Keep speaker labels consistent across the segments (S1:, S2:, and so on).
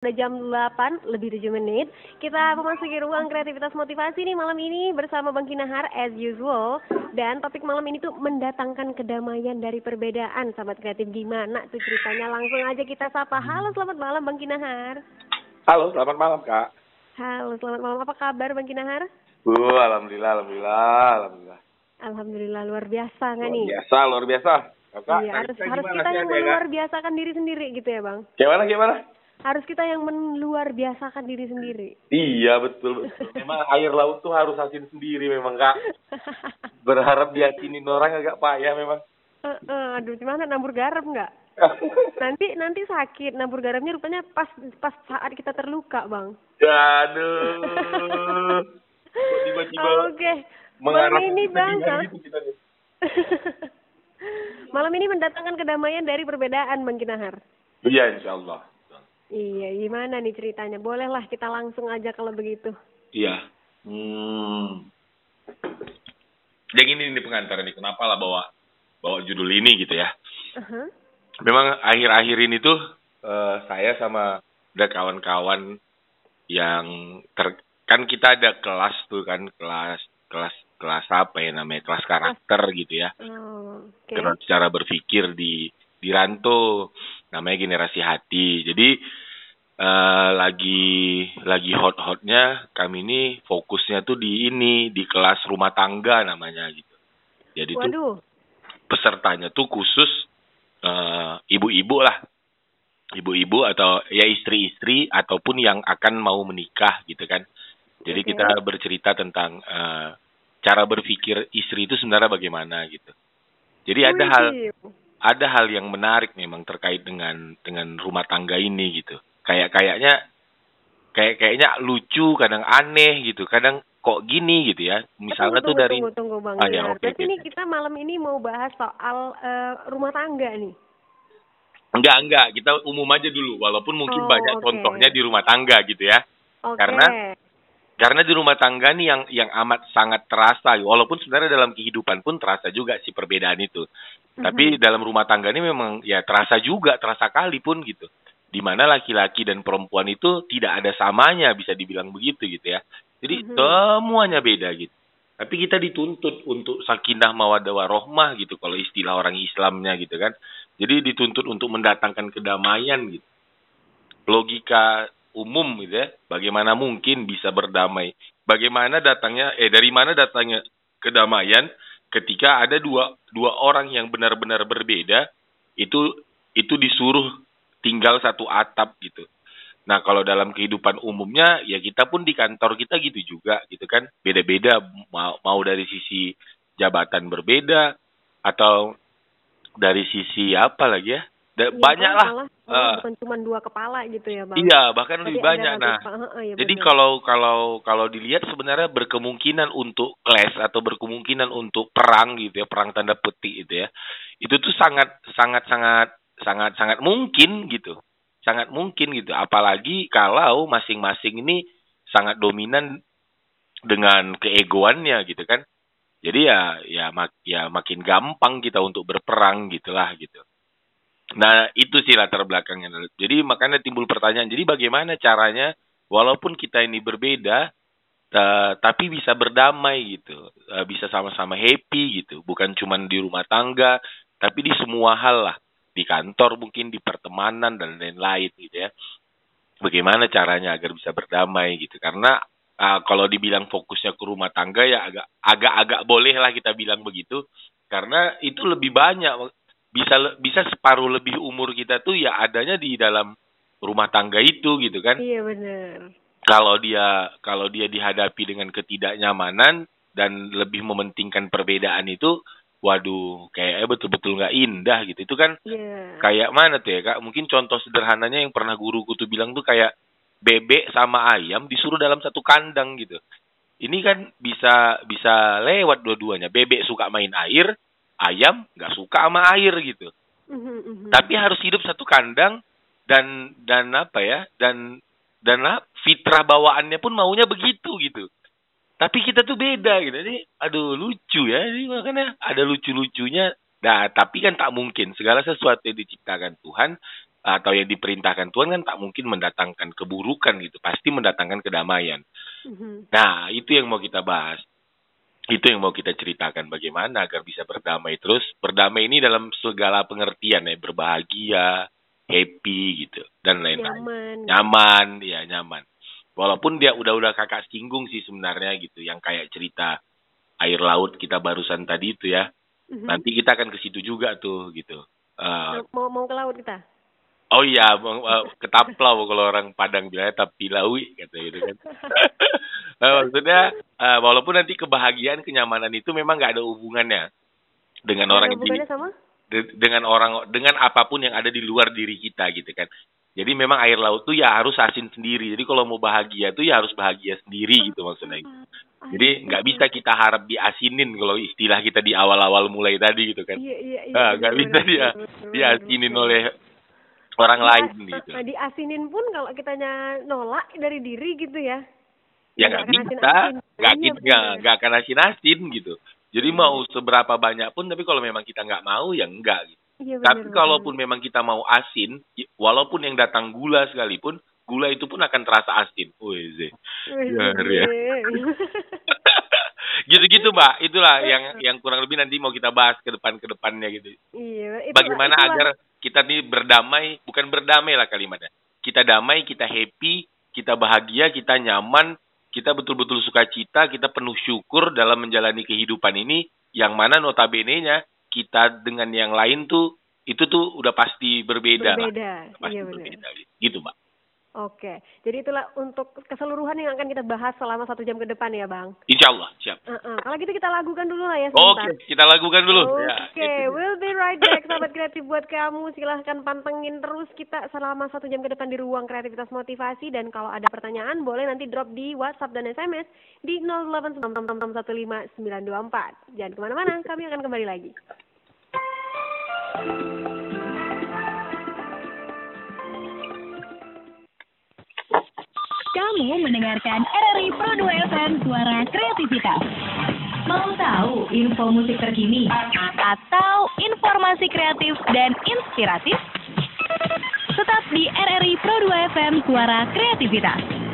S1: Udah jam 8 lebih 7 menit. Kita memasuki ruang kreativitas motivasi nih malam ini bersama Bang Kinahar as usual. Dan topik malam ini tuh mendatangkan kedamaian dari perbedaan. Sahabat kreatif gimana tuh ceritanya? Langsung aja kita sapa. Halo, selamat malam Bang Kinahar.
S2: Halo, selamat malam Kak.
S1: Halo, selamat malam. Apa kabar Bang Kinahar?
S2: Uh, alhamdulillah, alhamdulillah, alhamdulillah.
S1: Alhamdulillah luar biasa nggak
S2: Luar
S1: nih?
S2: biasa, luar biasa. Kakak,
S1: iya, harus
S2: kita
S1: harus kita yang
S2: sehat ya,
S1: meluar biasakan diri sendiri gitu ya Bang.
S2: Gimana, gimana?
S1: Harus kita yang meluar biasakan diri sendiri.
S2: Iya, betul, betul. Memang air laut tuh harus asin sendiri memang Kak. Berharap diakinin orang agak payah memang.
S1: Eh, eh, aduh, gimana nabur garam nggak? Nanti nanti sakit. Nabur garamnya rupanya pas pas saat kita terluka, Bang.
S2: Aduh. Tiba-tiba
S1: Oke.
S2: mengarah
S1: Malam ini, Bang.
S2: gitu kita.
S1: Malam ini mendatangkan kedamaian dari perbedaan, Bang Kinahar.
S2: Iya, insya Allah.
S1: Iya, gimana nih ceritanya? Bolehlah kita langsung aja kalau begitu.
S2: Iya. Hmm. Jadi gini nih pengantar nih, kenapa lah bawa bawa judul ini gitu ya?
S1: Aha.
S2: Memang akhir-akhir ini tuh eh, saya sama ada kawan-kawan yang ter kan kita ada kelas tuh kan kelas kelas kelas apa ya namanya kelas karakter gitu ya
S1: Oh, Oke.
S2: kelas cara berpikir di di Ranto namanya generasi hati. Jadi eh, lagi lagi hot-hotnya kami ini fokusnya tuh di ini di kelas rumah tangga namanya gitu. Jadi tuh
S1: Waduh.
S2: pesertanya tuh khusus eh, ibu-ibu lah. Ibu-ibu atau ya istri-istri ataupun yang akan mau menikah gitu kan. Jadi
S1: Oke.
S2: kita bercerita tentang eh, cara berpikir istri itu sebenarnya bagaimana gitu. Jadi ada hal ada hal yang menarik memang terkait dengan dengan rumah tangga ini gitu kayak kayaknya kayak kayaknya lucu kadang aneh gitu kadang kok gini gitu ya misalnya
S1: tunggu,
S2: tuh dari
S1: tunggu, tunggu, Bang
S2: Ah, ya, oke,
S1: Berarti
S2: oke,
S1: ini kita malam ini mau bahas soal eh, rumah tangga nih.
S2: enggak enggak kita umum aja dulu walaupun mungkin
S1: Oh,
S2: banyak
S1: oke.
S2: contohnya di rumah tangga gitu ya
S1: Oke.
S2: Karena- karena di rumah tangga nih yang yang amat sangat terasa walaupun sebenarnya dalam kehidupan pun terasa juga si perbedaan itu.
S1: Mhm.
S2: tapi dalam rumah tangga ini memang ya terasa juga terasa kali pun gitu. Di mana laki-laki dan perempuan itu tidak ada samanya bisa dibilang begitu gitu ya. Jadi
S1: Mhm.
S2: semuanya beda gitu. Tapi kita dituntut untuk sakinah mawaddah warohmah gitu kalau istilah orang Islamnya gitu kan. Jadi dituntut untuk mendatangkan kedamaian gitu. Logika umum gitu ya. Bagaimana mungkin bisa berdamai? Bagaimana datangnya eh dari mana datangnya kedamaian ketika ada dua dua orang yang benar-benar berbeda itu itu disuruh tinggal satu atap gitu. Nah kalau dalam kehidupan umumnya ya kita pun di kantor kita gitu juga gitu kan. Beda-beda mau mau dari sisi jabatan berbeda atau dari sisi apa lagi ya? Da-
S1: Iya,
S2: banyak lah
S1: malah- bukan cuma dua kepala gitu ya, Bang.
S2: Iya, bahkan
S1: Tapi
S2: lebih banyak. Nah,
S1: heeh, iya
S2: jadi
S1: benar.
S2: kalau kalau kalau dilihat sebenarnya berkemungkinan untuk clash atau berkemungkinan untuk perang gitu ya, perang tanda petik gitu ya. Itu tuh sangat sangat sangat sangat sangat mungkin gitu. Sangat mungkin gitu. Apalagi kalau masing-masing ini sangat dominan dengan keegoannya gitu kan. Jadi ya ya mak ya makin gampang kita untuk berperang gitulah gitu. Nah, itu sih latar belakangnya. Jadi makanya timbul pertanyaan, jadi bagaimana caranya walaupun kita ini berbeda eh, tapi bisa berdamai gitu. Eh, bisa sama-sama happy gitu, bukan cuma di rumah tangga, tapi di semua hal lah. Di kantor mungkin, di pertemanan dan lain-lain gitu ya. Bagaimana caranya agar bisa berdamai gitu. Karena eh, kalau dibilang fokusnya ke rumah tangga ya agak agak-agak boleh lah kita bilang begitu. Karena itu lebih banyak bisa bisa separuh lebih umur kita tuh ya adanya di dalam rumah tangga itu gitu kan.
S1: Iya benar.
S2: kalau dia kalau dia dihadapi dengan ketidaknyamanan dan lebih mementingkan perbedaan itu waduh kayaknya betul-betul nggak indah gitu. Itu kan
S1: Iya.
S2: kayak mana tuh ya kak? Mungkin contoh sederhananya yang pernah guruku tuh bilang tuh kayak bebek sama ayam disuruh dalam satu kandang gitu. Ini kan bisa bisa lewat dua-duanya. Bebek suka main air ayam nggak suka sama air gitu
S1: Mhm, mhm.
S2: tapi harus hidup satu kandang dan dan apa ya dan dan fitrah bawaannya pun maunya begitu gitu tapi kita tuh beda gitu jadi aduh lucu ya jadi makanya ada lucu lucunya nah tapi kan tak mungkin segala sesuatu yang diciptakan Tuhan atau yang diperintahkan Tuhan kan tak mungkin mendatangkan keburukan gitu, pasti mendatangkan kedamaian.
S1: Mhm.
S2: Nah, itu yang mau kita bahas. Itu yang mau kita ceritakan bagaimana agar bisa berdamai terus. Berdamai ini dalam segala pengertian ya, berbahagia, happy gitu dan lain-lain.
S1: Nyaman.
S2: Nyaman, ya nyaman. Walaupun dia udah-udah kakak singgung sih sebenarnya gitu, yang kayak cerita air laut kita barusan tadi itu ya.
S1: Mhm.
S2: Nanti kita akan ke situ juga tuh gitu. Eh,
S1: mau mau ke laut kita.
S2: Oh iya, Bang, eh, ketaplau kalau orang Padang bilangnya tapi lawi kata gitu kan. Nah, maksudnya eh, walaupun nanti kebahagiaan, kenyamanan itu memang nggak ada hubungannya dengan orang yang di,
S1: hubungannya sama?
S2: de- dengan orang dengan apa pun yang ada di luar diri kita gitu kan. Jadi memang air laut tuh ya harus asin sendiri. Jadi kalau mau bahagia tuh ya harus bahagia sendiri gitu maksudnya.
S1: Ah,
S2: Jadi nggak bisa kita harap diasinin kalau istilah kita di awal-awal mulai tadi gitu kan.
S1: Iya iya iya.
S2: Ah, nggak bisa dia diasinin oleh orang lain
S1: Nah,
S2: gitu.
S1: Nah, diasinin pun kalau kitanya nolak dari diri gitu ya.
S2: Ya
S1: nggak
S2: bisa, nggak kita nggak akan asin-asin gitu. Jadi mau seberapa banyak pun, tapi kalau memang kita nggak mau ya enggak gitu.
S1: Benar.
S2: Tapi kalaupun memang kita mau asin, walaupun yang datang gula sekalipun, gula itu pun akan terasa asin. Wih, ya. gitu-gitu mbak itulah yang yang kurang lebih nanti mau kita bahas ke depan ke depannya gitu
S1: Iya, itulah-
S2: bagaimana
S1: itulah.
S2: agar kita nih berdamai bukan berdamai lah kalimatnya kita damai kita happy kita bahagia kita nyaman kita betul-betul sukacita kita penuh syukur dalam menjalani kehidupan ini yang mana notabene nya kita dengan yang lain tuh itu tuh udah pasti berbeda, lah
S1: berbeda.
S2: pasti
S1: Iya benar.
S2: berbeda gitu mbak
S1: Oke, jadi itulah untuk keseluruhan yang akan kita bahas selama satu jam ke depan ya, Bang.
S2: insya Allah siap
S1: Uh-uh. Kalau gitu kita lakukan dulu lah ya
S2: oke
S1: sebentar.
S2: kita lakukan dulu
S1: Oke,
S2: Ya, itu dia.
S1: we'll be right back sahabat kreatif buat kamu. Silahkan pantengin terus kita selama satu jam ke depan di ruang kreativitas motivasi dan kalau ada pertanyaan boleh nanti drop di WhatsApp dan SMS di 0896924. Jangan ke mana-mana, kami akan kembali lagi.
S3: Kamu mendengarkan RRI Pro 2 FM Suara Kreativitas. Mau tahu info musik terkini atau informasi kreatif dan inspiratif? Tetap di RRI Pro 2 FM Suara Kreativitas.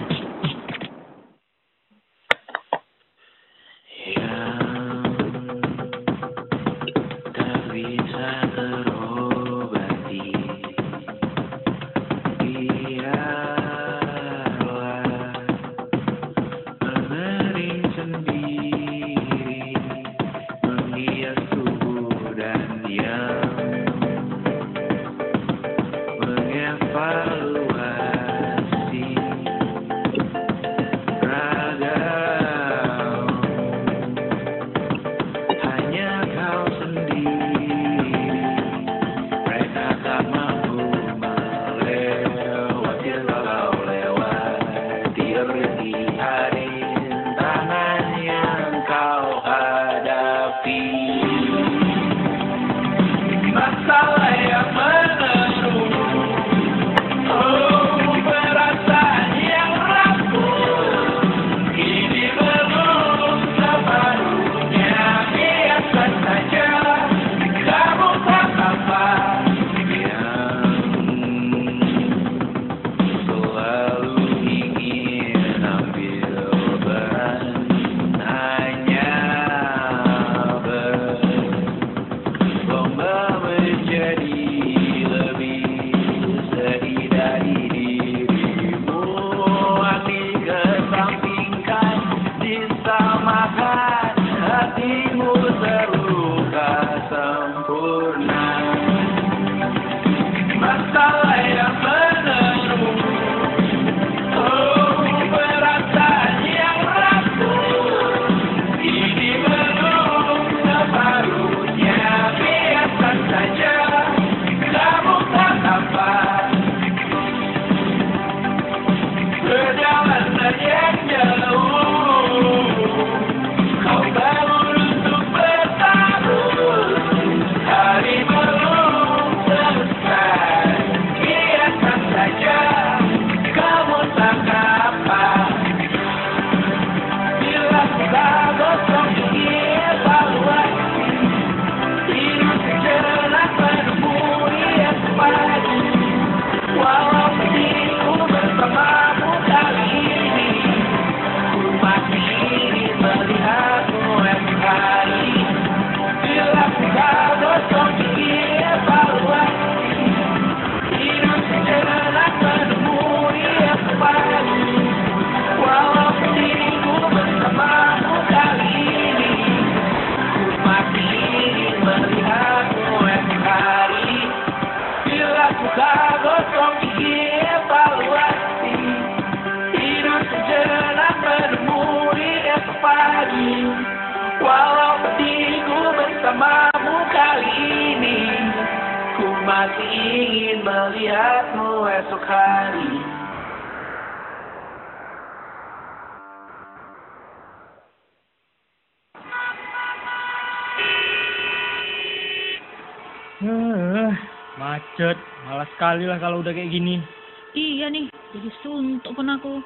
S4: Macet. Malas sekali lah kalau udah kayak gini.
S5: Iya nih, jadi suntuk pun aku.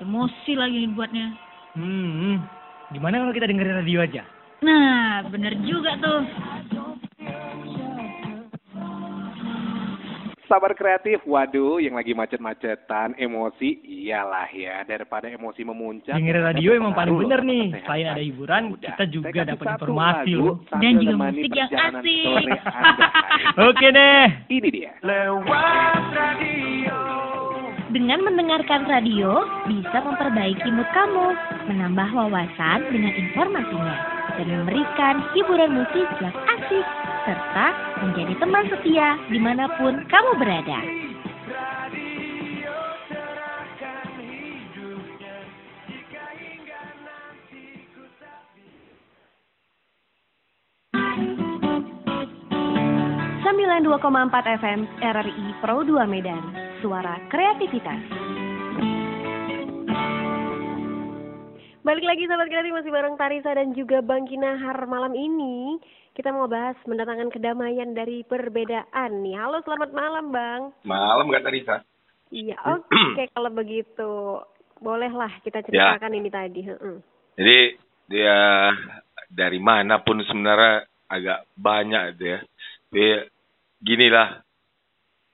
S5: Emosi lagi nih buatnya.
S4: Hmm, gimana kalau kita dengerin radio aja?
S5: Nah, bener juga tuh.
S6: Sabar kreatif, waduh, yang lagi macet-macetan, emosi, iyalah ya, daripada emosi memuncak.
S4: Dengerin radio emang paling bener nih.
S6: kesehatan.
S4: Selain ada hiburan,
S6: Udah,
S4: kita juga dapat informasi
S6: lagu
S4: loh.
S5: Dan juga musik yang asik.
S4: Oke deh.
S6: Ini dia.
S7: lewat radio
S8: Dengan mendengarkan radio, bisa memperbaiki mood kamu, menambah wawasan dengan informasinya, dan memberikan hiburan musik yang asik, serta menjadi teman setia di mana pun kamu berada. Sembilan 92,4 FM RRI Pro 2 Medan, suara kreativitas.
S1: Balik lagi sahabat kreatif masih bareng Tarisa dan juga Bang Kinahar malam ini. Kita mau bahas mendatangkan kedamaian dari perbedaan nih. Halo selamat malam Bang.
S2: Malam Kak Tarisa.
S1: Iya oke kalau begitu. Bolehlah kita ceritakan ini tadi.
S2: Jadi dia dari mana pun sebenarnya agak banyak gitu ya. Tapi ginilah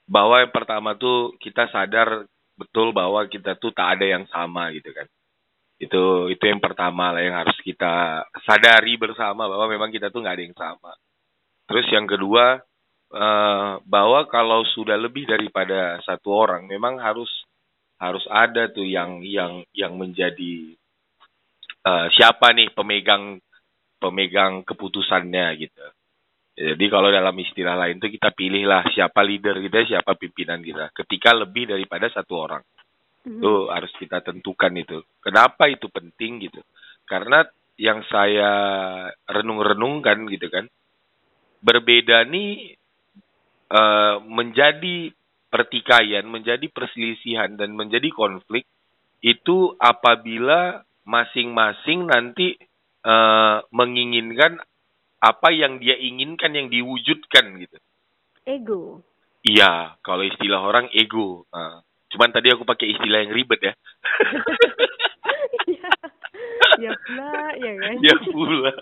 S2: bahwa yang pertama tuh kita sadar betul bahwa kita tuh tak ada yang sama gitu kan. Itu itu yang pertama lah yang harus kita sadari bersama bahwa memang kita tuh nggak ada yang sama. Terus yang kedua eh, bahwa kalau sudah lebih daripada satu orang memang harus harus ada tuh yang yang yang menjadi eh, siapa nih pemegang pemegang keputusannya gitu. Jadi kalau dalam istilah lain tuh kita pilihlah siapa leader kita, siapa pimpinan kita. Ketika lebih daripada satu orang
S1: Mhm.
S2: itu harus kita tentukan itu. Kenapa itu penting gitu? Karena yang saya renung-renungkan gitu kan, berbeda nih eh, menjadi pertikaian, menjadi perselisihan dan menjadi konflik itu apabila masing-masing nanti eh, menginginkan apa yang dia inginkan yang diwujudkan gitu.
S1: Ego.
S2: Iya, kalau istilah orang ego. Nah, cuman tadi aku pakai istilah yang ribet ya.
S1: Iya. ya pula, ya kan?
S2: ya pula.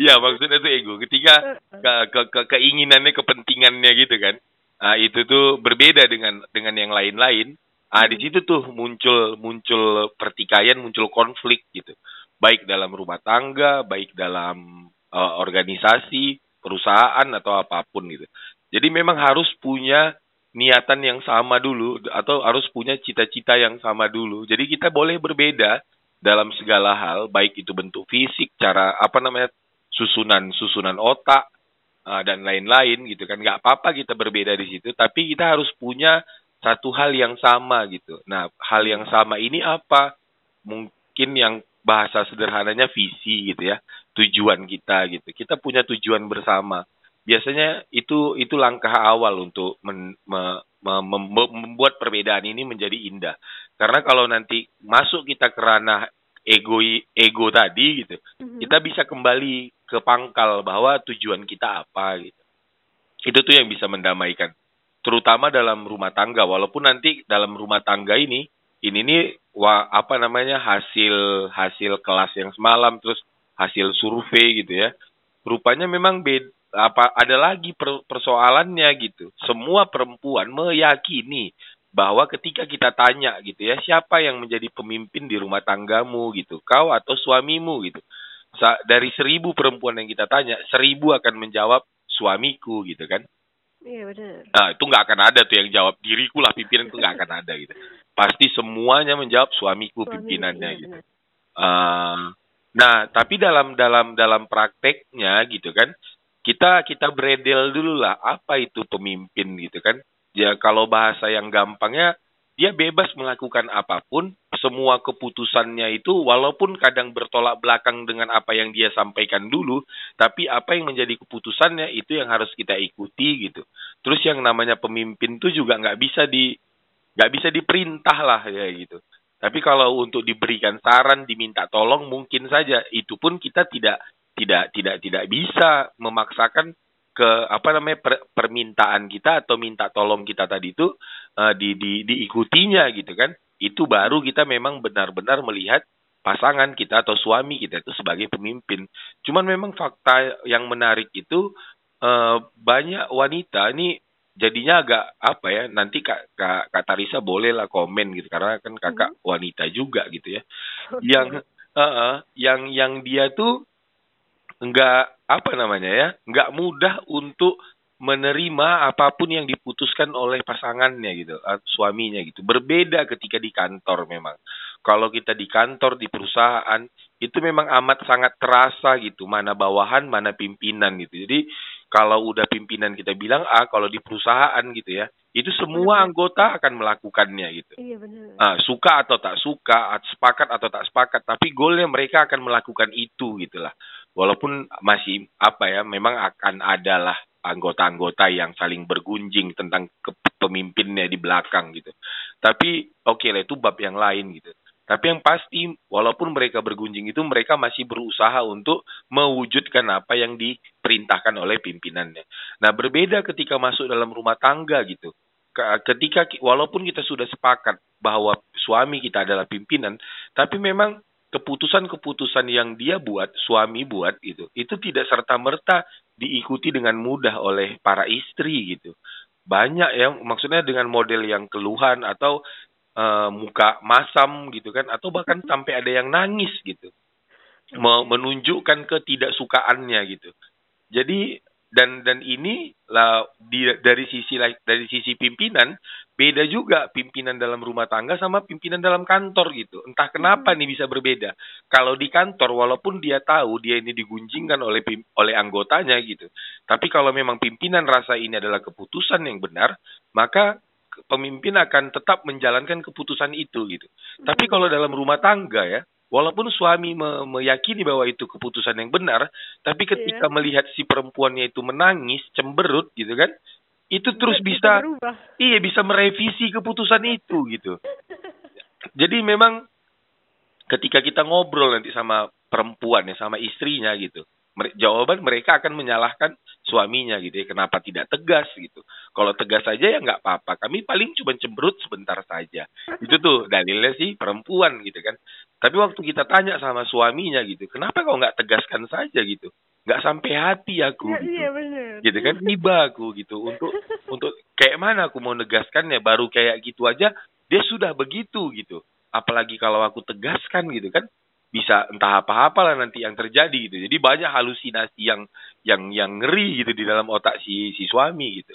S2: Ya maksudnya itu ego. Ketika
S1: Heeh.
S2: ke, ke, ke keinginannya, kepentingannya gitu kan. Ah itu tuh berbeda dengan dengan yang lain-lain. Ah di situ tuh muncul muncul pertikaian, muncul konflik gitu. Baik dalam rumah tangga, baik dalam eh, organisasi, perusahaan atau apa pun gitu. Jadi memang harus punya niatan yang sama dulu atau harus punya cita-cita yang sama dulu. Jadi kita boleh berbeda dalam segala hal, baik itu bentuk fisik, cara apa namanya susunan susunan otak uh, dan lain-lain gitu kan. nggak apa-apa kita berbeda di situ, tapi kita harus punya satu hal yang sama gitu. Nah, hal yang sama ini apa? Mungkin yang bahasa sederhananya visi gitu ya, tujuan kita gitu. Kita punya tujuan bersama. Biasanya itu itu langkah awal untuk men- me- me- mem- membuat perbedaan ini menjadi indah. Karena kalau nanti masuk kita ke ranah ego ego tadi gitu,
S1: Mhm.
S2: kita bisa kembali ke pangkal bahwa tujuan kita apa gitu. Itu tuh yang bisa mendamaikan. Terutama dalam rumah tangga walaupun nanti dalam rumah tangga ini ini nih wa, apa namanya hasil hasil kelas yang semalam terus hasil survei gitu ya. Rupanya memang beda apa ada lagi per- persoalannya gitu. Semua perempuan meyakini bahwa ketika kita tanya gitu ya siapa yang menjadi pemimpin di rumah tanggamu gitu kau atau suamimu gitu Sa- dari seribu perempuan yang kita tanya seribu akan menjawab suamiku gitu kan
S1: Iya benar.
S2: nah itu nggak akan ada tuh yang jawab diriku lah pimpinan itu nggak akan ada gitu pasti semuanya menjawab suamiku
S1: Suami,
S2: pimpinannya
S1: iya,
S2: gitu. Ah, nah, tapi dalam dalam dalam prakteknya gitu kan, kita kita beredel dulu lah apa itu pemimpin gitu kan. Ya kalau bahasa yang gampangnya dia bebas melakukan apa pun, semua keputusannya itu walaupun kadang bertolak belakang dengan apa yang dia sampaikan dulu, tapi apa yang menjadi keputusannya itu yang harus kita ikuti gitu. Terus yang namanya pemimpin tuh juga nggak bisa di nggak bisa diperintah lah ya gitu. Tapi kalau untuk diberikan saran, diminta tolong mungkin saja. Itu pun kita tidak tidak tidak tidak bisa memaksakan ke apa namanya per, permintaan kita atau minta tolong kita tadi itu uh, di, di diikutinya gitu kan. Itu baru kita memang benar-benar melihat pasangan kita atau suami kita itu sebagai pemimpin. Cuman memang fakta yang menarik itu uh, banyak wanita ini jadinya agak apa ya nanti kak kak, kak Tarisa boleh lah komen gitu karena kan kakak hmm. wanita juga gitu ya yang uh, uh, yang yang dia tuh enggak apa namanya ya enggak mudah untuk menerima apa pun yang diputuskan oleh pasangannya gitu suaminya gitu. Berbeda ketika di kantor memang. Kalau kita di kantor di perusahaan itu memang amat sangat terasa gitu mana bawahan mana pimpinan gitu. Jadi kalau udah pimpinan kita bilang A, kalau di perusahaan gitu ya, itu semua anggota akan melakukannya gitu.
S1: Iya benar.
S2: Nah, suka atau tak suka, sepakat atau tak sepakat, tapi goalnya mereka akan melakukan itu gitulah. Walaupun masih apa ya, memang akan adalah anggota-anggota yang saling bergunjing tentang pemimpinnya di belakang gitu. Tapi oke okay lah itu bab yang lain gitu. Tapi yang pasti, walaupun mereka bergunjing itu, mereka masih berusaha untuk mewujudkan apa yang diperintahkan oleh pimpinannya. Nah, berbeda ketika masuk dalam rumah tangga gitu. Ketika, walaupun kita sudah sepakat bahwa suami kita adalah pimpinan, tapi memang keputusan-keputusan yang dia buat, suami buat itu, itu tidak serta-merta diikuti dengan mudah oleh para istri gitu banyak ya maksudnya dengan model yang keluhan atau uh, muka masam gitu kan atau bahkan sampai ada yang nangis gitu. Menunjukkan ketidaksukaannya gitu. Jadi dan dan ini lah di, dari sisi dari sisi pimpinan beda juga pimpinan dalam rumah tangga sama pimpinan dalam kantor gitu. Entah kenapa nih bisa berbeda. Kalau di kantor walaupun dia tahu dia ini digunjingkan oleh oleh anggotanya gitu tapi kalau memang pimpinan rasa ini adalah keputusan yang benar maka pemimpin akan tetap menjalankan keputusan itu gitu. Tapi kalau dalam rumah tangga ya, walaupun suami me meyakini bahwa itu keputusan yang benar, tapi ketika yeah. melihat si perempuannya itu menangis, cemberut gitu kan, itu terus bisa, bisa iya bisa merevisi keputusan itu gitu. Jadi memang ketika kita ngobrol nanti sama perempuan ya sama istrinya gitu, jawaban mereka akan menyalahkan suaminya gitu ya kenapa tidak tegas gitu. Kalau tegas saja ya nggak apa-apa kami paling cuma cemberut sebentar saja. Itu tuh dalilnya sih perempuan gitu kan. Tapi waktu kita tanya sama suaminya gitu kenapa kau nggak tegaskan saja gitu? Nggak sampai hati aku
S1: ya,
S2: gitu.
S1: iya bener.
S2: gitu kan tiba aku gitu untuk untuk kayak mana aku mau negaskannya? Baru kayak gitu aja dia sudah begitu gitu. Apalagi kalau aku tegaskan gitu kan bisa entah apa-apa lah nanti yang terjadi gitu. Jadi banyak halusinasi yang yang yang ngeri gitu di dalam otak si si suami gitu.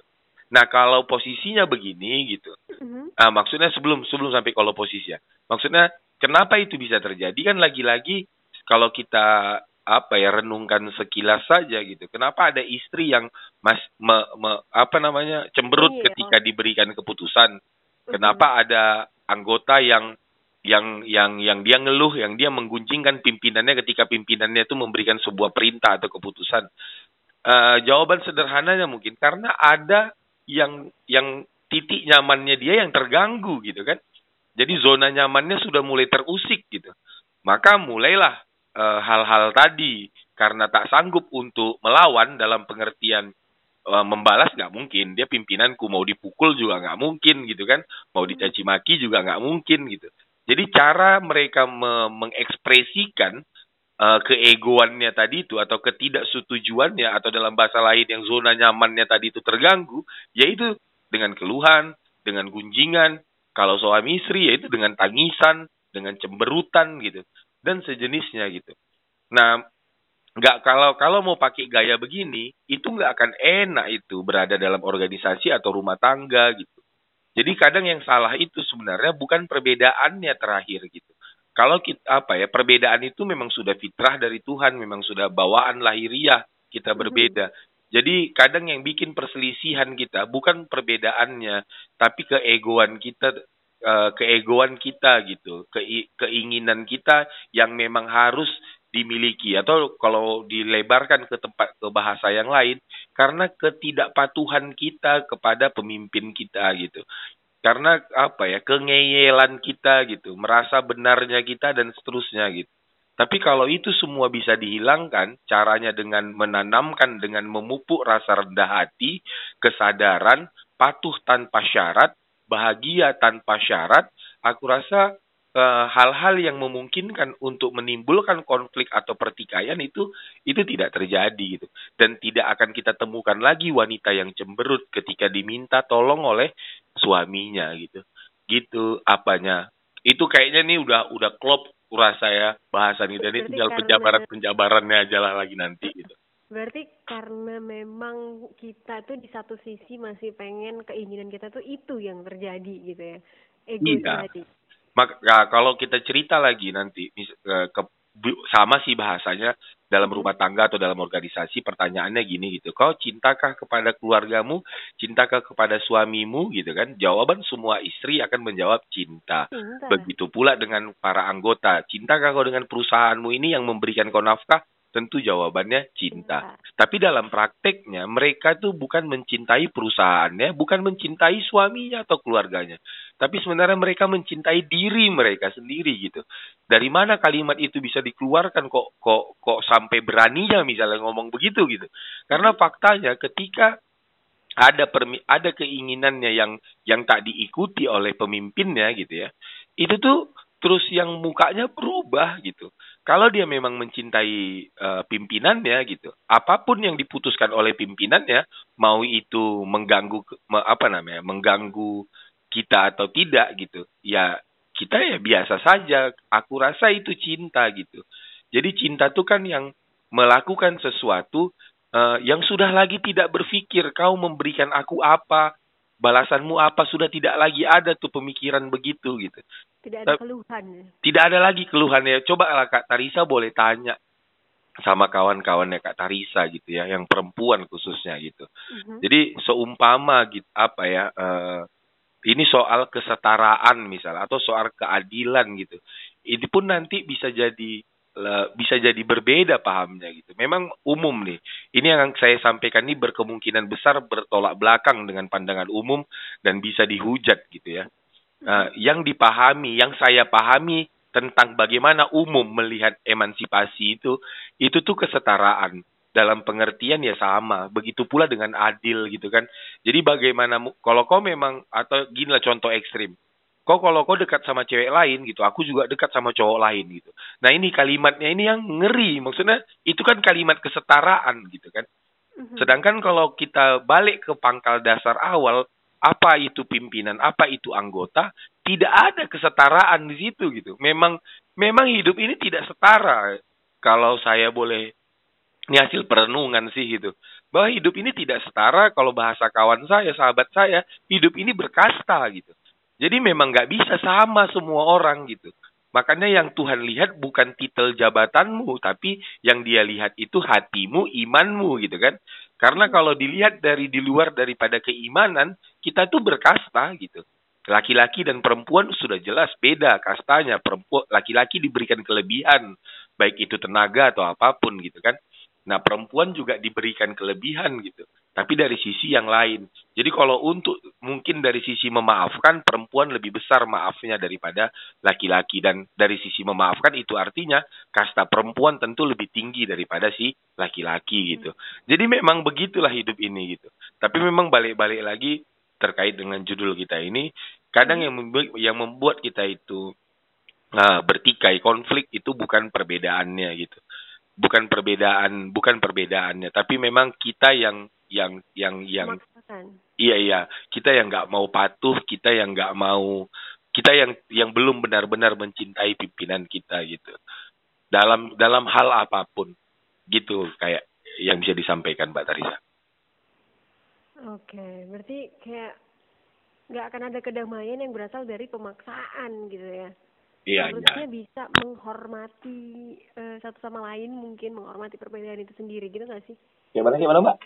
S2: Nah kalau posisinya begini gitu, mm-hmm. nah, maksudnya sebelum sebelum sampai kalau posisinya, maksudnya kenapa itu bisa terjadi kan lagi-lagi kalau kita apa ya renungkan sekilas saja gitu. Kenapa ada istri yang mas me, me, apa namanya cemberut iya. ketika diberikan keputusan? Kenapa mm-hmm. ada anggota yang yang yang yang dia ngeluh, yang dia mengguncingkan pimpinannya ketika pimpinannya itu memberikan sebuah perintah atau keputusan. Uh, jawaban sederhananya mungkin karena ada yang yang titik nyamannya dia yang terganggu gitu kan. Jadi zona nyamannya sudah mulai terusik gitu. Maka mulailah uh, hal-hal tadi karena tak sanggup untuk melawan dalam pengertian uh, membalas nggak mungkin dia pimpinanku mau dipukul juga nggak mungkin gitu kan mau dicaci maki juga nggak mungkin gitu jadi cara mereka me mengekspresikan uh, keegoannya tadi itu atau ketidaksetujuannya atau dalam bahasa lain yang zona nyamannya tadi itu terganggu, yaitu dengan keluhan, dengan gunjingan, kalau suami istri yaitu dengan tangisan, dengan cemberutan gitu dan sejenisnya gitu. Nah, nggak kalau kalau mau pakai gaya begini itu nggak akan enak itu berada dalam organisasi atau rumah tangga gitu jadi kadang yang salah itu sebenarnya bukan perbedaannya terakhir gitu. Kalau kita apa ya perbedaan itu memang sudah fitrah dari Tuhan, memang sudah bawaan lahiriah kita mhm. berbeda. Jadi kadang yang bikin perselisihan kita bukan perbedaannya, tapi keegoan kita, uh, keegoan kita gitu, ke, keinginan kita yang memang harus dimiliki atau kalau dilebarkan ke tempat ke bahasa yang lain karena ketidakpatuhan kita kepada pemimpin kita gitu. karena apa ya kengeyelan kita gitu merasa benarnya kita dan seterusnya gitu tapi kalau itu semua bisa dihilangkan caranya dengan menanamkan dengan memupuk rasa rendah hati kesadaran patuh tanpa syarat bahagia tanpa syarat aku rasa hal-hal yang memungkinkan untuk menimbulkan konflik atau pertikaian itu itu tidak terjadi gitu dan tidak akan kita temukan lagi wanita yang cemberut ketika diminta tolong oleh suaminya gitu gitu apanya itu kayaknya nih udah udah klop rasa ya bahasan ini dan ini tinggal penjabaran penjabarannya aja lah lagi nanti gitu
S1: Berarti karena memang kita tuh di satu sisi masih pengen keinginan kita tuh itu yang terjadi gitu ya. Ego
S2: Iya.
S1: tadi.
S2: Maka nah, kalau kita cerita lagi nanti mis- eh, ke, sama sih bahasanya dalam rumah tangga atau dalam organisasi pertanyaannya gini gitu. Kau cintakah kepada keluargamu? Cintakah kepada suamimu gitu kan? Jawaban semua istri akan menjawab cinta.
S1: Cinta.
S2: Begitu pula dengan para anggota. Cintakah kau dengan perusahaanmu ini yang memberikan kau nafkah? Tentu jawabannya cinta. Tapi dalam prakteknya mereka tuh bukan mencintai perusahaannya, bukan mencintai suaminya atau keluarganya. Tapi sebenarnya mereka mencintai diri mereka sendiri gitu. Dari mana kalimat itu bisa dikeluarkan kok kok kok sampai beraninya misalnya ngomong begitu gitu. Karena faktanya ketika ada permi ada keinginannya yang yang tak diikuti oleh pemimpinnya gitu ya. Itu tuh terus yang mukanya berubah gitu. Kalau dia memang mencintai eh, pimpinannya gitu, apa pun yang diputuskan oleh pimpinannya, mau itu mengganggu me- apa namanya, mengganggu kita atau tidak gitu, ya kita ya biasa saja. Aku rasa itu cinta gitu. Jadi cinta tuh kan yang melakukan sesuatu eh, yang sudah lagi tidak berpikir kau memberikan aku apa, balasanmu apa sudah tidak lagi ada tuh pemikiran begitu gitu
S1: Tidak ada keluhan.
S2: tidak ada lagi keluhannya. Coba lah Kak Tarisa boleh tanya sama kawan-kawannya Kak Tarisa gitu ya, yang perempuan khususnya gitu.
S1: Mhm.
S2: Jadi seumpama gitu apa ya, eh, ini soal kesetaraan misalnya atau soal keadilan gitu. Ini pun nanti bisa jadi bisa jadi berbeda pahamnya gitu. Memang umum nih. Ini yang saya sampaikan ini berkemungkinan besar bertolak belakang dengan pandangan umum dan bisa dihujat gitu ya. Eh, yang dipahami, yang saya pahami tentang bagaimana umum melihat emansipasi itu, itu tuh kesetaraan dalam pengertian ya sama. Begitu pula dengan adil gitu kan. Jadi bagaimana kalau kau memang atau gini lah contoh ekstrim. Kau kalau kau dekat sama cewek lain gitu, aku juga dekat sama cowok lain gitu. Nah ini kalimatnya ini yang ngeri. Maksudnya itu kan kalimat kesetaraan gitu kan.
S1: Mhm.
S2: Sedangkan kalau kita balik ke pangkal dasar awal, apa itu pimpinan, apa itu anggota, tidak ada kesetaraan di situ gitu. Memang memang hidup ini tidak setara. Kalau saya boleh ini hasil perenungan sih gitu. Bahwa hidup ini tidak setara kalau bahasa kawan saya, sahabat saya, hidup ini berkasta gitu. Jadi memang nggak bisa sama semua orang gitu. Makanya yang Tuhan lihat bukan titel jabatanmu, tapi yang dia lihat itu hatimu, imanmu gitu kan. Karena kalau dilihat dari di luar daripada keimanan, kita tuh berkasta gitu. Laki-laki dan perempuan sudah jelas beda kastanya. Perempuan laki-laki diberikan kelebihan, baik itu tenaga atau apa pun gitu kan. Nah, perempuan juga diberikan kelebihan gitu. Tapi dari sisi yang lain. Jadi kalau untuk mungkin dari sisi memaafkan, perempuan lebih besar maafnya daripada laki-laki. Dan dari sisi memaafkan itu artinya kasta perempuan tentu lebih tinggi daripada si laki-laki gitu. Jadi memang begitulah hidup ini gitu. Tapi memang balik-balik lagi terkait dengan judul kita ini, kadang yang yang membuat kita itu nah, bertikai konflik itu bukan perbedaannya gitu bukan perbedaan bukan perbedaannya tapi memang kita yang yang yang yang
S1: Memaksakan.
S2: iya iya kita yang nggak mau patuh kita yang nggak mau kita yang yang belum benar-benar mencintai pimpinan kita gitu dalam dalam hal apa pun gitu kayak yang bisa disampaikan Mbak Tarisa
S1: Oke, berarti kayak nggak akan ada kedamaian yang berasal dari pemaksaan gitu ya.
S2: iya iya
S1: Harusnya bisa menghormati eh, satu sama lain, mungkin menghormati perbedaan itu sendiri gitu nggak sih?
S2: gimana gimana Mbak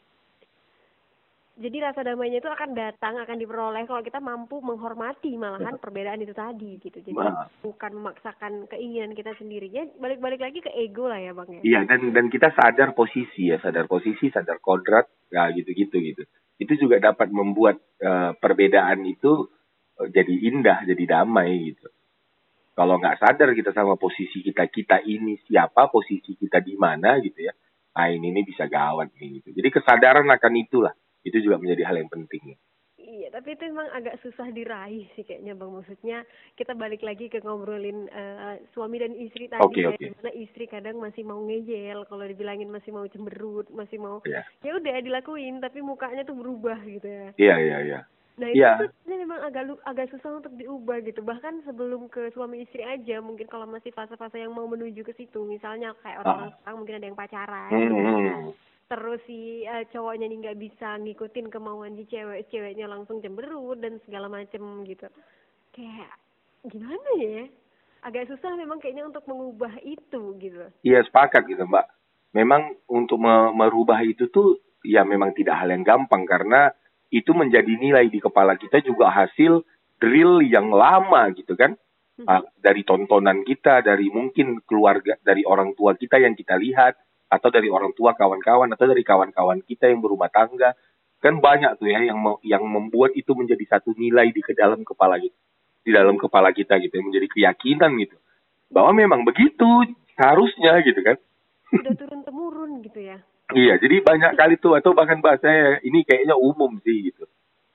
S1: Jadi rasa damainya itu akan datang, akan diperoleh kalau kita mampu menghormati malahan perbedaan itu tadi gitu. Jadi
S2: Nah.
S1: bukan memaksakan keinginan kita sendirinya, balik-balik lagi ke ego lah ya bang ya.
S2: Iya dan dan kita sadar posisi ya, sadar posisi, sadar kodrat, ya gitu-gitu gitu. Itu juga dapat membuat eh, perbedaan itu eh, jadi indah, jadi damai gitu. Kalau nggak sadar kita sama posisi kita, kita ini siapa, posisi kita di mana gitu ya. Nah ini, ini bisa gawat nih gitu. Jadi kesadaran akan itulah, itu juga menjadi hal yang penting. ya.
S1: Iya, tapi itu emang agak susah diraih sih kayaknya Bang. Maksudnya kita balik lagi ke ngobrolin eh, suami dan istri tadi
S2: Oke,
S1: ya.
S2: oke.
S1: Di mana istri kadang masih mau ngejel, kalau dibilangin masih mau cemberut, masih mau
S2: Iya.
S1: ya udah dilakuin, tapi mukanya tuh berubah gitu ya.
S2: Iya, iya, iya.
S1: Nah itu
S2: Iya.
S1: tuh sebenarnya memang agak agak susah untuk diubah gitu. Bahkan sebelum ke suami istri aja, mungkin kalau masih fase-fase yang mau menuju ke situ, misalnya kayak orang sekarang mungkin ada yang pacaran,
S2: Hmm,
S1: gitu. Terus si eh, cowoknya nih nggak bisa ngikutin kemauan si cewek, ceweknya langsung cemberut dan segala macem gitu. Kayak gimana ya? Agak susah memang kayaknya untuk mengubah itu gitu.
S2: Iya sepakat gitu Mbak. Memang untuk me- merubah itu tuh ya memang tidak hal yang gampang karena itu menjadi nilai di kepala kita juga hasil drill yang lama gitu kan. Ah, dari tontonan kita, dari mungkin keluarga, dari orang tua kita yang kita lihat, atau dari orang tua kawan-kawan, atau dari kawan-kawan kita yang berumah tangga. Kan banyak tuh ya yang yang membuat itu menjadi satu nilai di ke dalam kepala kita, di dalam kepala kita gitu, menjadi keyakinan gitu. Bahwa memang begitu harusnya gitu kan.
S1: Udah turun temurun gitu ya.
S2: Iya, jadi banyak kali tuh atau bahkan bahasa ini kayaknya umum sih gitu.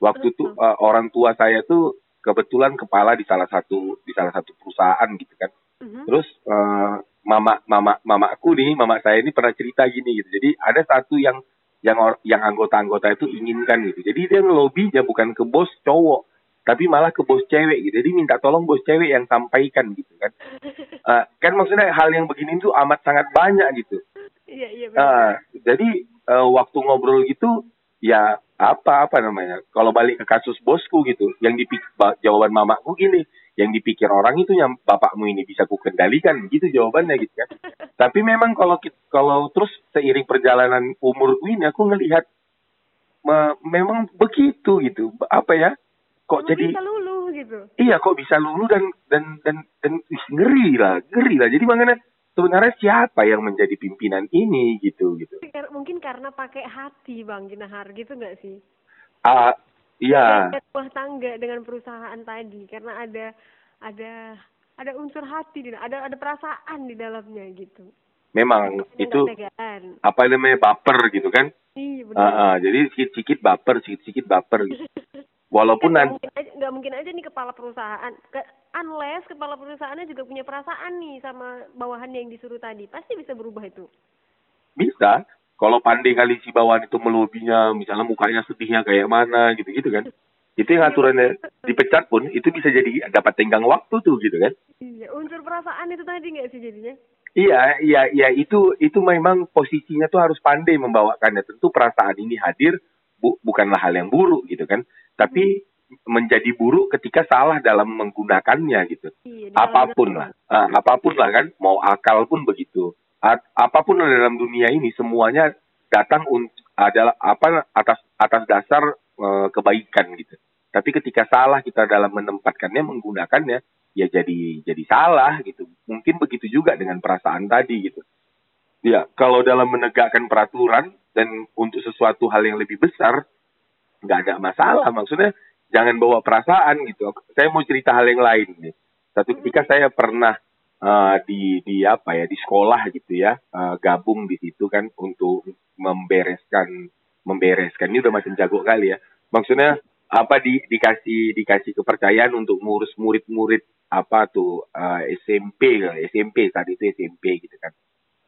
S2: Waktu tuh uh, orang tua saya tuh kebetulan kepala di salah satu di salah satu perusahaan gitu kan.
S1: Mhm.
S2: Terus uh, mama mama mama aku nih, mama saya ini pernah cerita gini gitu. Jadi ada satu yang yang yang anggota-anggota itu inginkan gitu. Jadi dia ngelobinya bukan ke bos cowok, tapi malah ke bos cewek gitu. Jadi minta tolong bos cewek yang sampaikan gitu kan. Uh, kan maksudnya hal yang begini tuh amat sangat banyak gitu.
S1: Iya iya benar.
S2: Ah, jadi eh, waktu ngobrol gitu ya apa apa namanya kalau balik ke kasus bosku gitu yang dipikir jawaban mamaku gini yang dipikir orang itu yang bapakmu ini bisa kukendalikan gitu jawabannya gitu kan. Tapi memang kalau kalau terus seiring perjalanan umurku ini aku ngelihat me- memang begitu gitu. Apa ya? Kok jadi
S1: bisa luluh gitu.
S2: iya kok bisa lulu dan dan dan dan ih, ngeri lah ngeri lah. Jadi makanya sebenarnya siapa yang menjadi pimpinan ini gitu gitu.
S1: Mungkin karena pakai hati Bang Ginahar gitu nggak sih?
S2: ah iya.
S1: Dengan rumah tangga dengan perusahaan tadi karena ada ada ada unsur hati di ada ada perasaan di dalamnya gitu.
S2: memang
S1: Makanya
S2: itu apa namanya baper gitu kan?
S1: Iya benar.
S2: Ah, ah, jadi sedikit-sedikit baper sedikit-sedikit baper gitu. Walaupun
S1: nggak
S2: nanti
S1: mungkin aja nggak mungkin aja nih kepala perusahaan ke, unless kepala perusahaannya juga punya perasaan nih sama bawahannya yang disuruh tadi pasti bisa berubah itu.
S2: Bisa kalau pandai kali si bawahan itu melobinya misalnya mukanya sedihnya kayak mana gitu-gitu kan. Itu yang aturannya dipecat pun itu bisa jadi dapat tenggang waktu tuh gitu kan.
S1: Iya unsur perasaan itu tadi nggak sih jadinya?
S2: Iya, iya, iya. Itu itu memang posisinya tuh harus pandai membawakannya. Tentu perasaan ini hadir bu, bukanlah hal yang buruk gitu kan, tapi menjadi buruk ketika salah dalam menggunakannya gitu.
S1: iya
S2: Apa
S1: pun
S2: lah, Ah, apa pun lah kan, mau akal pun begitu. Apa pun dalam dunia ini semuanya datang adalah apa atas atas dasar eh, kebaikan gitu. Tapi ketika salah kita dalam menempatkannya, menggunakannya, ya jadi jadi salah gitu. Mungkin begitu juga dengan perasaan tadi gitu. Ya, kalau dalam menegakkan peraturan dan untuk sesuatu hal yang lebih besar, nggak ada masalah. Maksudnya jangan bawa perasaan gitu. Saya mau cerita hal yang lain nih. Satu ketika saya pernah eh, di di apa ya di sekolah gitu ya eh, gabung di situ kan untuk membereskan membereskan ini udah macam jago kali ya. Maksudnya apa di dikasih dikasih kepercayaan untuk ngurus murid-murid apa tuh eh, SMP SMP saat itu SMP gitu kan.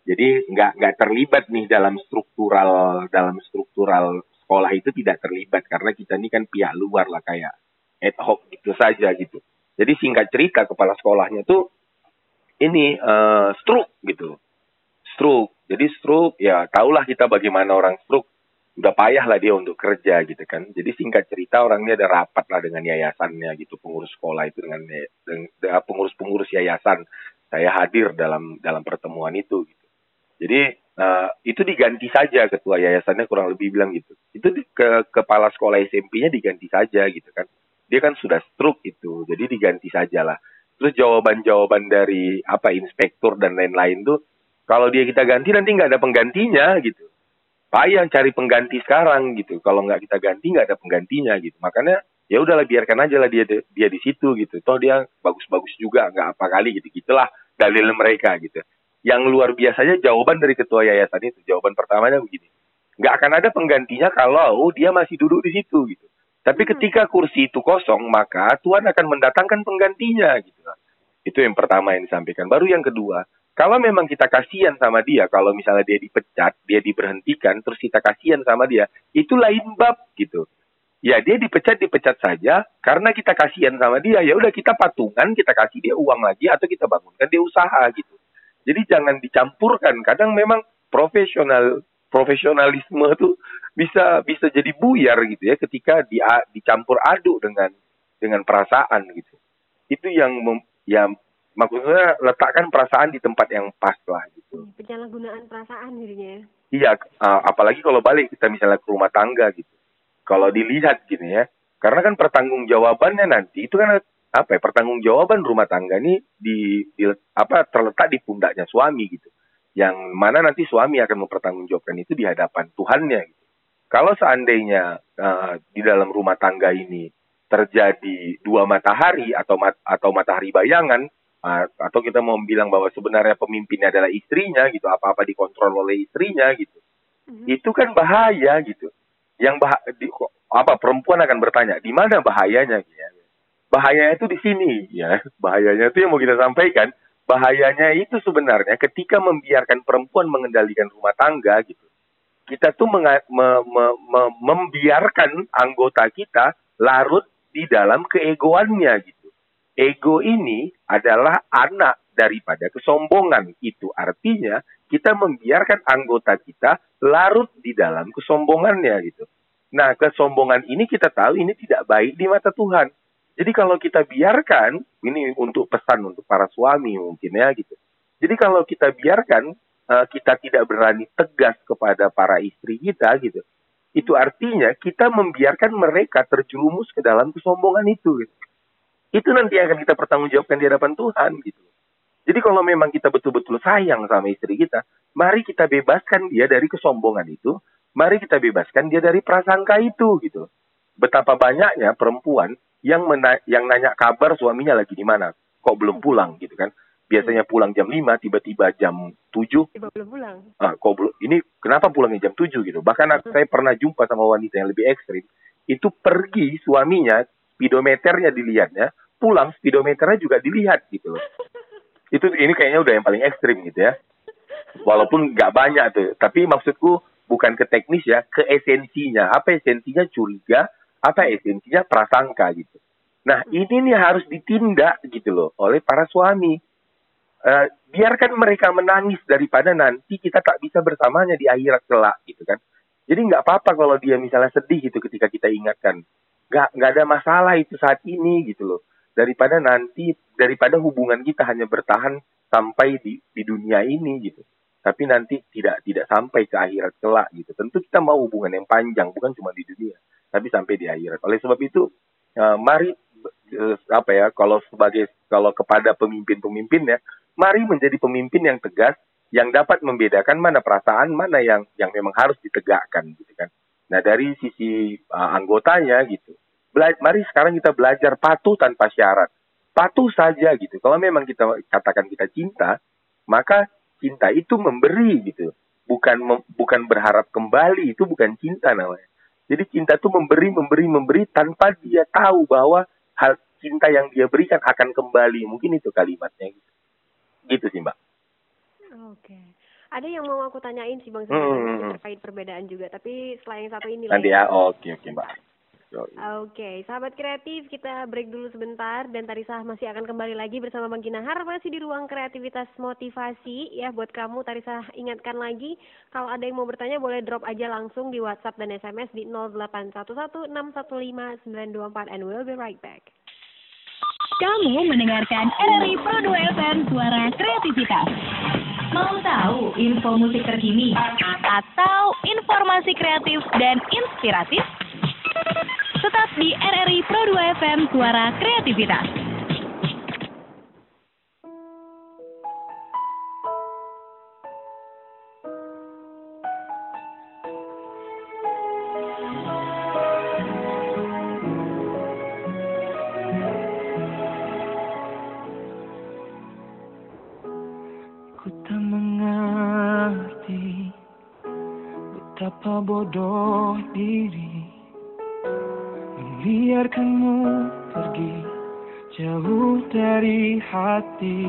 S2: Jadi nggak nggak terlibat nih dalam struktural dalam struktural sekolah itu tidak terlibat karena kita ini kan pihak luar lah kayak ad hoc gitu saja gitu. Jadi singkat cerita kepala sekolahnya tuh ini eh stroke gitu. Stroke. Jadi stroke ya tahulah kita bagaimana orang stroke udah payah lah dia untuk kerja gitu kan. Jadi singkat cerita orangnya ada rapat lah dengan yayasannya gitu pengurus sekolah itu dengan dengan pengurus-pengurus yayasan. Saya hadir dalam dalam pertemuan itu gitu. Jadi eh, itu diganti saja ketua yayasannya kurang lebih bilang gitu. Itu di- ke kepala sekolah SMP-nya diganti saja gitu kan. Dia kan sudah stroke itu, jadi diganti saja lah. Terus jawaban-jawaban dari apa inspektur dan lain-lain tuh kalau dia kita ganti nanti nggak ada penggantinya gitu. Payah cari pengganti sekarang gitu. Kalau nggak kita ganti nggak ada penggantinya gitu. Makanya ya udahlah biarkan aja lah dia dia di situ gitu toh dia bagus-bagus juga nggak apa kali gitu gitulah dalil mereka gitu yang luar biasanya jawaban dari ketua yayasan itu jawaban pertamanya begini nggak akan ada penggantinya kalau dia masih duduk di situ gitu tapi ketika kursi itu kosong maka Tuhan akan mendatangkan penggantinya gitu. Itu yang pertama yang disampaikan. Baru yang kedua kalau memang kita kasihan sama dia kalau misalnya dia dipecat dia diberhentikan terus kita kasihan sama dia itu lain bab gitu. Ya dia dipecat dipecat saja. Karena kita kasihan sama dia ya udah kita patungan kita kasih dia uang lagi atau kita bangunkan dia usaha gitu. Jadi jangan dicampurkan. Kadang memang profesional profesionalisme tuh bisa bisa jadi buyar gitu ya ketika di, dicampur aduk dengan dengan perasaan gitu itu yang mem, ya maksudnya letakkan perasaan di tempat yang pas lah gitu
S1: penyalahgunaan perasaan jadinya ya.
S2: iya uh, apalagi kalau balik kita misalnya ke rumah tangga gitu kalau dilihat gini ya. Karena kan pertanggungjawabannya nanti itu kan apa ya pertanggungjawaban rumah tangga ini di, di apa terletak di pundaknya suami gitu. Yang mana nanti suami akan mempertanggungjawabkan itu di hadapan Tuhannya gitu. Kalau seandainya uh, di dalam rumah tangga ini terjadi dua matahari atau mat, atau matahari bayangan uh, atau kita mau bilang bahwa sebenarnya pemimpinnya adalah istrinya gitu, apa-apa dikontrol oleh istrinya gitu. Mm-hmm. Itu kan bahaya gitu yang bah di, apa perempuan akan bertanya di mana bahayanya ya bahayanya itu di sini ya bahayanya itu yang mau kita sampaikan bahayanya itu sebenarnya ketika membiarkan perempuan mengendalikan rumah tangga gitu kita tuh me, me, me, membiarkan anggota kita larut di dalam keegoannya gitu ego ini adalah anak daripada kesombongan itu artinya kita membiarkan anggota kita larut di dalam kesombongannya gitu. Nah, kesombongan ini kita tahu ini tidak baik di mata Tuhan. Jadi kalau kita biarkan, ini untuk pesan untuk para suami mungkin ya gitu. Jadi kalau kita biarkan uh, kita tidak berani tegas kepada para istri kita gitu. Itu artinya kita membiarkan mereka terjerumus ke dalam kesombongan itu. Gitu. Itu nanti akan kita pertanggungjawabkan di hadapan Tuhan gitu. Jadi kalau memang kita betul-betul sayang sama istri kita, mari kita bebaskan dia dari kesombongan itu, mari kita bebaskan dia dari prasangka itu gitu. Betapa banyaknya perempuan yang mena yang nanya kabar suaminya lagi di mana, kok belum pulang gitu kan. Biasanya pulang jam 5, tiba-tiba jam 7.
S1: Tiba belum pulang.
S2: Ah, kok belum ini kenapa pulangnya jam 7 gitu. Bahkan hmm. saya pernah jumpa sama wanita yang lebih ekstrim, itu pergi suaminya speedometernya dilihatnya, pulang speedometernya juga dilihat gitu loh. Itu ini kayaknya udah yang paling ekstrim gitu ya walaupun nggak banyak tuh tapi maksudku bukan ke teknis ya ke esensinya apa esensinya curiga apa esensinya? Prasangka gitu. Nah ini nih harus ditindak gitu loh oleh para suami. Uh, biarkan mereka menangis daripada nanti kita tak bisa bersamanya di akhirat kelak gitu kan. Jadi nggak apa-apa kalau dia misalnya sedih gitu ketika kita ingatkan. Nggak nggak ada masalah itu saat ini gitu loh. Daripada nanti daripada hubungan kita hanya bertahan sampai di di dunia ini gitu. Tapi nanti tidak tidak sampai ke akhirat kelak gitu. Tentu kita mau hubungan yang panjang, bukan cuma di dunia, tapi sampai di akhirat. Oleh sebab itu, uh, mari uh, apa ya, kalau sebagai kalau kepada pemimpin-pemimpin ya, mari menjadi pemimpin yang tegas, yang dapat membedakan mana perasaan, mana yang yang memang harus ditegakkan gitu kan. Nah dari sisi uh, anggotanya gitu, mari sekarang kita belajar patuh tanpa syarat, patuh saja gitu. Kalau memang kita katakan kita cinta, maka cinta itu memberi gitu bukan bukan berharap kembali itu bukan cinta namanya jadi cinta itu memberi memberi memberi tanpa dia tahu bahwa hal cinta yang dia berikan akan kembali. Mungkin itu kalimatnya gitu. Gitu sih mbak.
S1: Oke. Ada yang mau aku tanyain sih bang
S2: hmm.
S1: terkait perbedaan juga. Tapi selain satu ini
S2: nanti ya. Oke oke mbak
S1: Oke, okay. sahabat kreatif, kita break dulu sebentar dan Tarisa masih akan kembali lagi bersama Bang Kinahar masih di ruang kreativitas motivasi ya buat kamu Tarisa ingatkan lagi kalau ada yang mau bertanya boleh drop aja langsung di WhatsApp dan SMS di 0811615924 and we'll be right back.
S9: Kamu mendengarkan RRI Pro 2 FM Suara Kreativitas. Mau tahu info musik terkini atau informasi kreatif dan inspiratif? Tetap di RRI Pro 2 FM Suara Kreativitas.
S7: Membiarkanmu pergi jauh dari hati.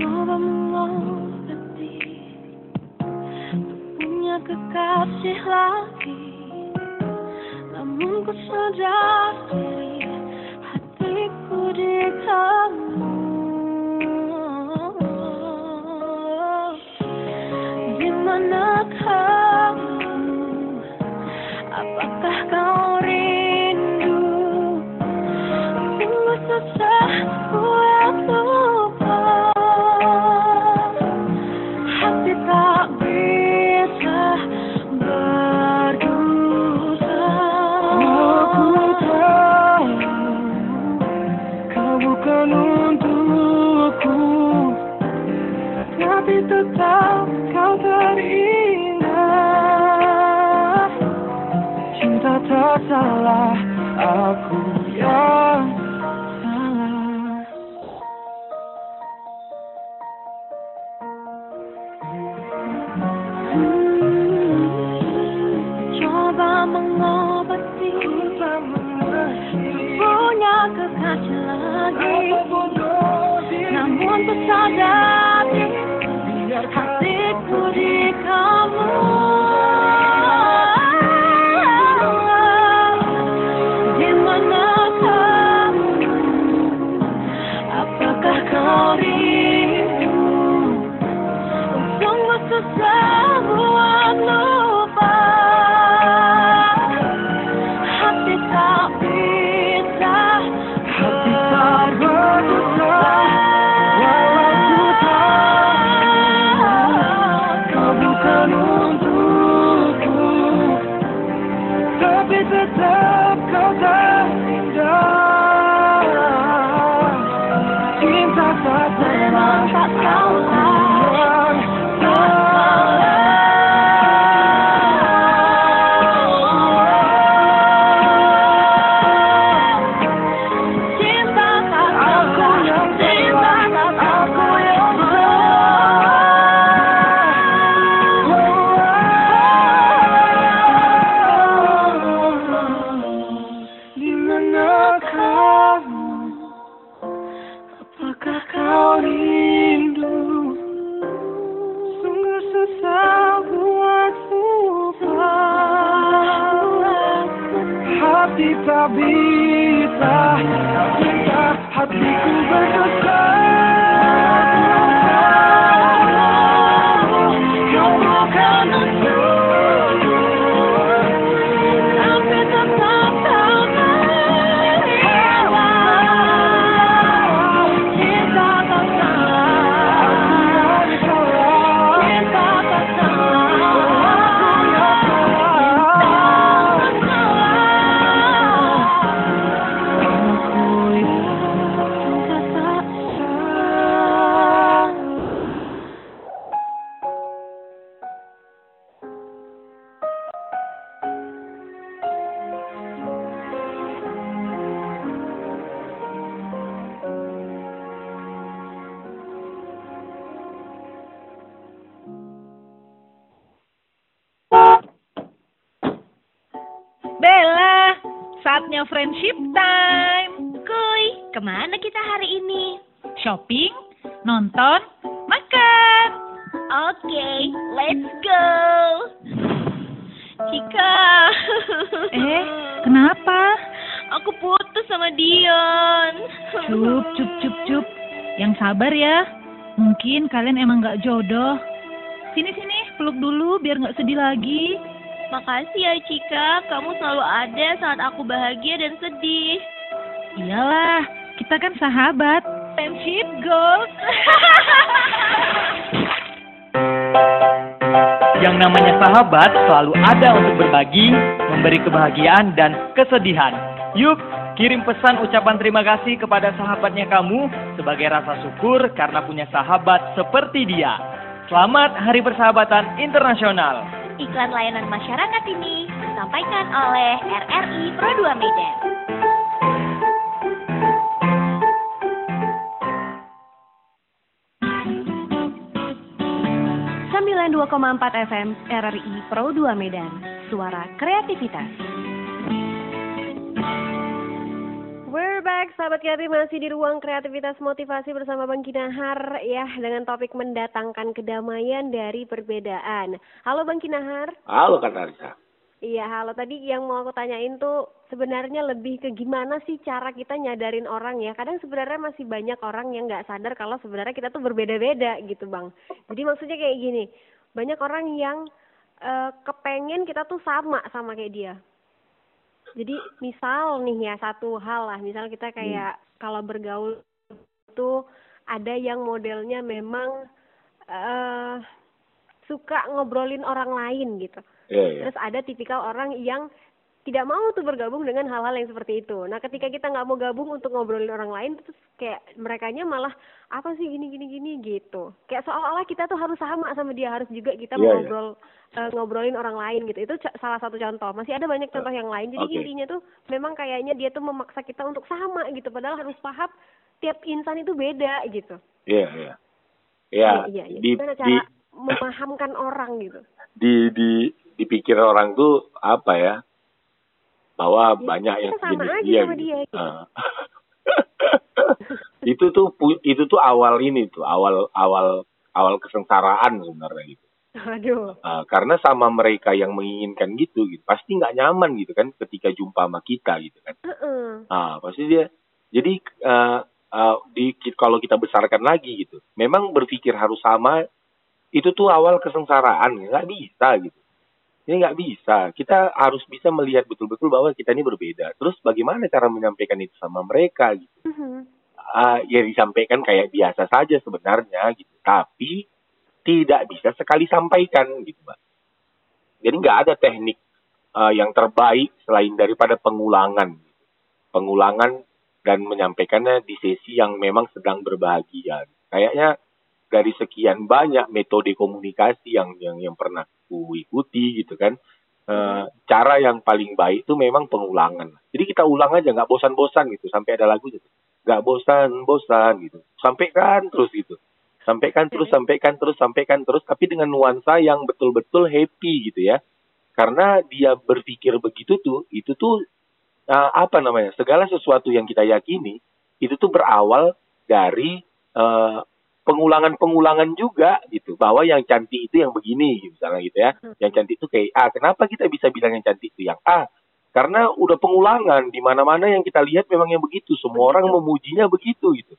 S9: Coba Untuk punya kekasih lagi. Namun ku sadari Hatiku di kamu
S5: saatnya friendship time.
S9: Kuy, ke mana kita hari ini?
S5: Shopping, nonton, makan.
S9: Oke, let's go. Cika.
S5: Eh, kenapa?
S9: Aku putus sama Dion.
S5: Cup, cup, cup, cup. Yang sabar ya. Mungkin kalian emang gak jodoh. Sini, sini, peluk dulu biar gak sedih lagi.
S9: Makasih ya Cika, kamu selalu ada saat aku bahagia dan sedih.
S5: Iyalah, kita kan sahabat. Friendship goals.
S4: Yang namanya sahabat selalu ada untuk berbagi, memberi kebahagiaan dan kesedihan. Yuk, kirim pesan ucapan terima kasih kepada sahabatnya kamu sebagai rasa syukur karena punya sahabat seperti dia. Selamat Hari Persahabatan Internasional.
S9: Iklan layanan masyarakat ini disampaikan oleh RRI Pro 2 Medan. Sembilan dua koma empat FM RRI Pro 2 Medan, suara kreativitas.
S1: We're back, sahabat kreatif masih di ruang kreativitas motivasi bersama Bang Kinahar ya dengan topik mendatangkan kedamaian dari perbedaan. Halo Bang Kinahar.
S2: Halo Kak Tarisa.
S1: Iya, halo. Tadi yang mau aku tanyain tuh sebenarnya lebih ke gimana sih cara kita nyadarin orang ya. Kadang sebenarnya masih banyak orang yang nggak sadar kalau sebenarnya kita tuh berbeda-beda gitu, Bang. Jadi maksudnya kayak gini, banyak orang yang eh, kepengen kita tuh sama sama kayak dia. Jadi misal nih ya satu hal lah, misal kita kayak kalau bergaul itu ada yang modelnya memang eh suka ngobrolin orang lain gitu.
S2: Iya, iya.
S1: Terus ada tipikal orang yang tidak mau tuh bergabung dengan hal-hal yang seperti itu. Nah, ketika kita nggak mau gabung untuk ngobrolin orang lain, terus kayak merekanya malah apa sih gini gini gini gitu. Kayak seolah-olah kita tuh harus sama sama dia, harus juga kita
S2: Iya, iya.
S1: ngobrol eh, ngobrolin orang lain gitu. Itu salah satu contoh. Masih ada banyak contoh yang lain. Jadi
S2: Oke.
S1: intinya tuh memang kayaknya dia tuh memaksa kita untuk sama gitu. Padahal harus paham tiap insan itu beda gitu.
S2: Iya, iya. Ya,
S1: iya, iya.
S2: di,
S1: Gimana
S2: di,
S1: cara memahamkan orang gitu.
S2: di, di, dipikir orang tuh apa ya? Bahwa
S1: Ya,
S2: banyak yang sejenis dia
S1: sama
S2: gitu.
S1: dia, gitu.
S2: Ah. itu tuh itu tuh awal ini tuh, awal awal awal kesengsaraan sebenarnya gitu.
S1: Aduh.
S2: Ah, karena sama mereka yang menginginkan gitu, gitu pasti nggak nyaman gitu kan ketika jumpa sama kita gitu kan.
S1: Heeh.
S2: Ah, pasti dia. Jadi eh, eh, di kalau kita besarkan lagi gitu, memang berpikir harus sama itu tuh awal kesengsaraan, nggak bisa gitu. Ini nggak bisa. Kita harus bisa melihat betul-betul bahwa kita ini berbeda. Terus bagaimana cara menyampaikan itu sama mereka gitu?
S1: Mhm.
S2: Ah, ya disampaikan kayak biasa saja sebenarnya gitu. Tapi tidak bisa sekali sampaikan gitu, Mbak. Jadi nggak ada teknik ah, yang terbaik selain daripada pengulangan. Pengulangan dan menyampaikannya di sesi yang memang sedang berbahagia. Kayaknya dari sekian banyak metode komunikasi yang yang yang pernah ku ikuti gitu kan. eh, cara yang paling baik itu memang pengulangan. Jadi kita ulang aja nggak bosan-bosan gitu sampai ada lagu gitu. Nggak bosan-bosan gitu. Sampaikan terus gitu. Sampaikan terus, sampaikan terus, sampaikan terus tapi dengan nuansa yang betul-betul happy gitu ya. Karena dia berpikir begitu tuh, itu tuh eh, apa namanya? Segala sesuatu yang kita yakini itu tuh berawal dari eh, pengulangan-pengulangan juga gitu. Bahwa yang cantik itu yang begini gitu, misalnya gitu ya. Yang cantik itu kayak A. Kenapa kita bisa bilang yang cantik itu yang A? Karena udah pengulangan di mana-mana yang kita lihat memang yang begitu. Semua orang memujinya begitu gitu.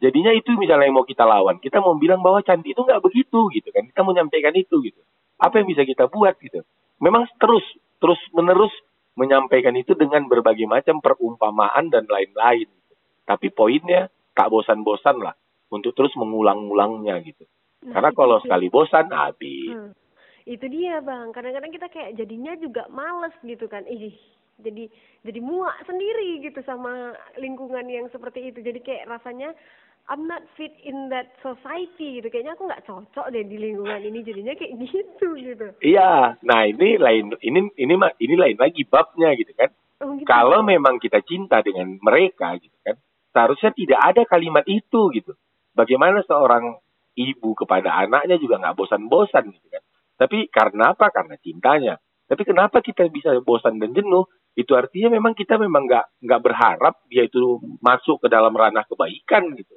S2: Jadinya itu misalnya yang mau kita lawan. Kita mau bilang bahwa cantik itu nggak begitu gitu kan. Kita mau menyampaikan itu gitu. Apa yang bisa kita buat gitu. Memang terus terus menerus menyampaikan itu dengan berbagai macam perumpamaan dan lain-lain tapi poinnya tak bosan-bosan lah untuk terus mengulang-ulangnya gitu.
S1: Nah,
S2: Karena
S1: itu
S2: kalau
S1: dia.
S2: sekali bosan habis.
S1: Hmm. Itu dia bang. Kadang-kadang kita kayak jadinya juga males gitu kan. Ih, jadi jadi muak sendiri gitu sama lingkungan yang seperti itu. Jadi kayak rasanya I'm not fit in that society gitu. Kayaknya aku nggak cocok deh di lingkungan ini. Jadinya kayak gitu gitu.
S2: Iya, nah ini lain ini ini ini lain lagi babnya gitu kan.
S1: Oh, gitu.
S2: Kalau memang kita cinta dengan mereka gitu kan, seharusnya tidak ada kalimat itu gitu. Bagaimana seorang ibu kepada anaknya juga nggak bosan-bosan gitu kan. Tapi karena apa? Karena cintanya. Tapi kenapa kita bisa bosan dan jenuh? Itu artinya memang kita memang nggak nggak berharap dia itu masuk ke dalam ranah kebaikan gitu.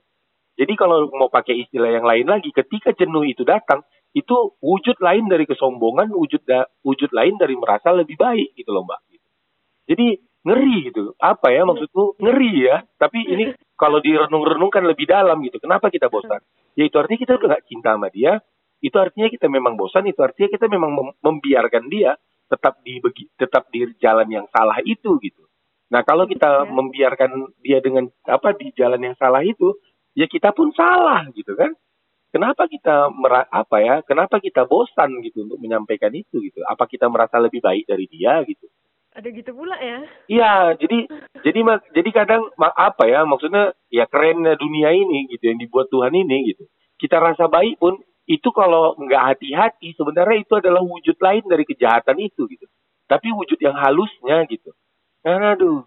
S2: Jadi kalau mau pakai istilah yang lain lagi, ketika jenuh itu datang, itu wujud lain dari kesombongan, wujud da- wujud lain dari merasa lebih baik gitu loh mbak. Jadi ngeri gitu. Apa ya maksudku ngeri ya. Tapi ini kalau direnung-renungkan lebih dalam gitu. Kenapa kita bosan? Ya itu artinya kita udah gak cinta sama dia. Itu artinya kita memang bosan. Itu artinya kita memang mem- membiarkan dia tetap di tetap di jalan yang salah itu gitu. Nah kalau kita membiarkan dia dengan apa di jalan yang salah itu, ya kita pun salah gitu kan. Kenapa kita mera- apa ya? Kenapa kita bosan gitu untuk menyampaikan itu gitu? Apa kita merasa lebih baik dari dia gitu?
S1: Ada gitu pula ya.
S2: Iya, jadi jadi jadi kadang apa ya maksudnya ya kerennya dunia ini gitu yang dibuat Tuhan ini gitu. Kita rasa baik pun itu kalau nggak hati-hati sebenarnya itu adalah wujud lain dari kejahatan itu gitu. Tapi wujud yang halusnya gitu. Karena aduh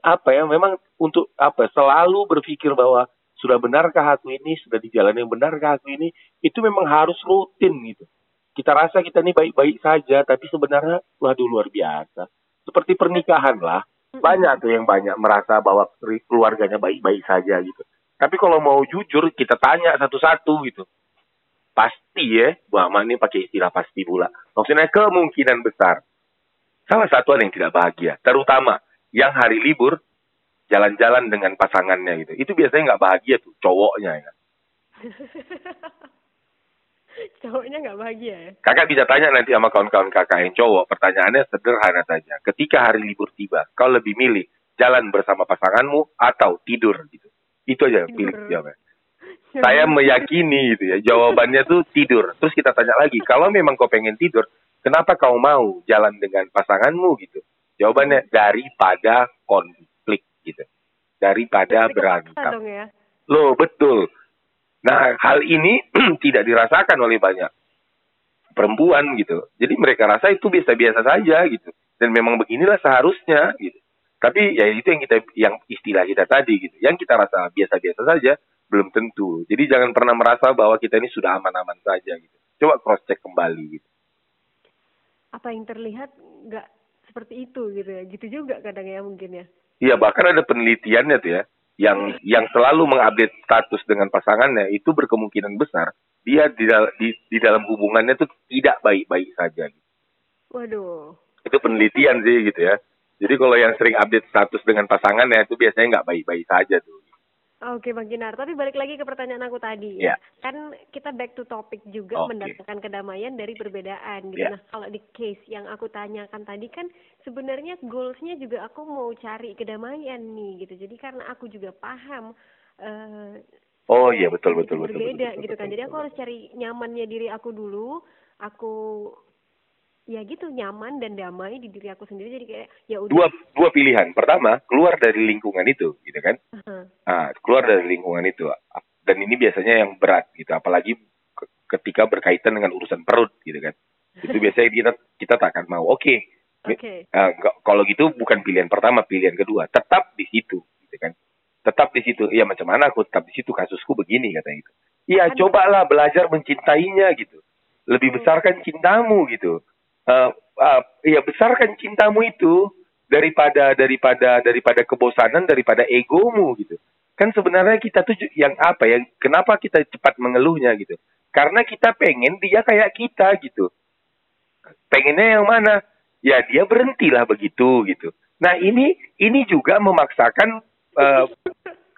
S2: apa ya memang untuk apa selalu berpikir bahwa sudah benarkah aku ini sudah di jalan yang benarkah aku ini itu memang harus rutin gitu. kita rasa kita ini baik-baik saja, tapi sebenarnya waduh luar biasa. Seperti pernikahan lah, banyak tuh yang banyak merasa bahwa keluarganya baik-baik saja gitu. Tapi kalau mau jujur, kita tanya satu-satu gitu. Pasti ya, Bu Ahmad ini pakai istilah pasti pula. Maksudnya kemungkinan besar. Salah satu ada yang tidak bahagia, terutama yang hari libur jalan-jalan dengan pasangannya gitu. Itu biasanya nggak bahagia tuh cowoknya ya.
S1: Cowoknya nggak bahagia ya?
S2: Kakak bisa tanya nanti sama kawan-kawan kakak yang cowok. Pertanyaannya sederhana saja. Ketika hari libur tiba, kau lebih milih jalan bersama pasanganmu atau tidur gitu. Itu aja
S1: Tidur.
S2: pilih jawabnya. Saya meyakini gitu ya. Jawabannya tuh tidur. Terus kita tanya lagi, kalau memang kau pengen tidur, kenapa kau mau jalan dengan pasanganmu gitu? Jawabannya daripada konflik gitu. Daripada berantem.
S1: ya.
S2: Loh, betul. Nah, hal ini tidak dirasakan oleh banyak perempuan gitu. Jadi mereka rasa itu biasa-biasa saja gitu. Dan memang beginilah seharusnya gitu. Tapi ya itu yang kita yang istilah kita tadi gitu. Yang kita rasa biasa-biasa saja belum tentu. Jadi jangan pernah merasa bahwa kita ini sudah aman-aman saja gitu. Coba cross check kembali gitu.
S1: Apa yang terlihat nggak seperti itu gitu ya? Gitu juga kadang ya mungkin ya.
S2: Iya, bahkan ada penelitiannya tuh ya yang yang selalu mengupdate status dengan pasangannya itu berkemungkinan besar dia di, di, di dalam hubungannya tuh tidak baik-baik saja.
S1: Waduh.
S2: Itu penelitian sih gitu ya. Jadi kalau yang sering update status dengan pasangannya itu biasanya nggak baik-baik saja tuh.
S1: Oke Bang Kinar, tapi balik lagi ke pertanyaan aku tadi
S2: Ya.
S1: Kan kita back to topic juga
S2: Oke.
S1: mendatangkan kedamaian dari perbedaan gitu.
S2: Ya.
S1: Nah, kalau di case yang aku tanyakan tadi kan sebenarnya goalsnya juga aku mau cari kedamaian nih gitu. Jadi karena aku juga paham eh
S2: Oh iya betul betul betul.
S1: berbeda
S2: betul,
S1: gitu
S2: betul,
S1: kan. Jadi
S2: betul,
S1: aku harus cari nyamannya diri aku dulu. Aku ya gitu nyaman dan damai di diri aku sendiri jadi kayak ya udah
S2: Dua dua pilihan. Pertama keluar dari lingkungan itu, gitu kan?
S1: Aha.
S2: Ah, keluar dari lingkungan itu. Dan ini biasanya yang berat gitu, apalagi ke- ketika berkaitan dengan urusan perut gitu kan. Itu biasanya kita kita tak akan mau. Oke.
S1: Oke.
S2: Ah, nggak- kalau gitu bukan pilihan pertama, pilihan kedua. Tetap di situ, gitu kan. Tetap di situ. Ya macam mana aku tetap di situ kasusku begini katanya itu. Iya,
S1: Aduh.
S2: cobalah belajar mencintainya gitu. Lebih besarkan cintamu gitu. Eh, ah, ya besarkan cintamu itu daripada daripada daripada kebosanan daripada egomu gitu. Kan sebenarnya kita tuh yang apa ya? Kenapa kita cepat mengeluhnya gitu? Karena kita pengen dia kayak kita gitu. Pengennya yang mana? Ya dia berhentilah begitu gitu. Nah ini ini juga memaksakan eh,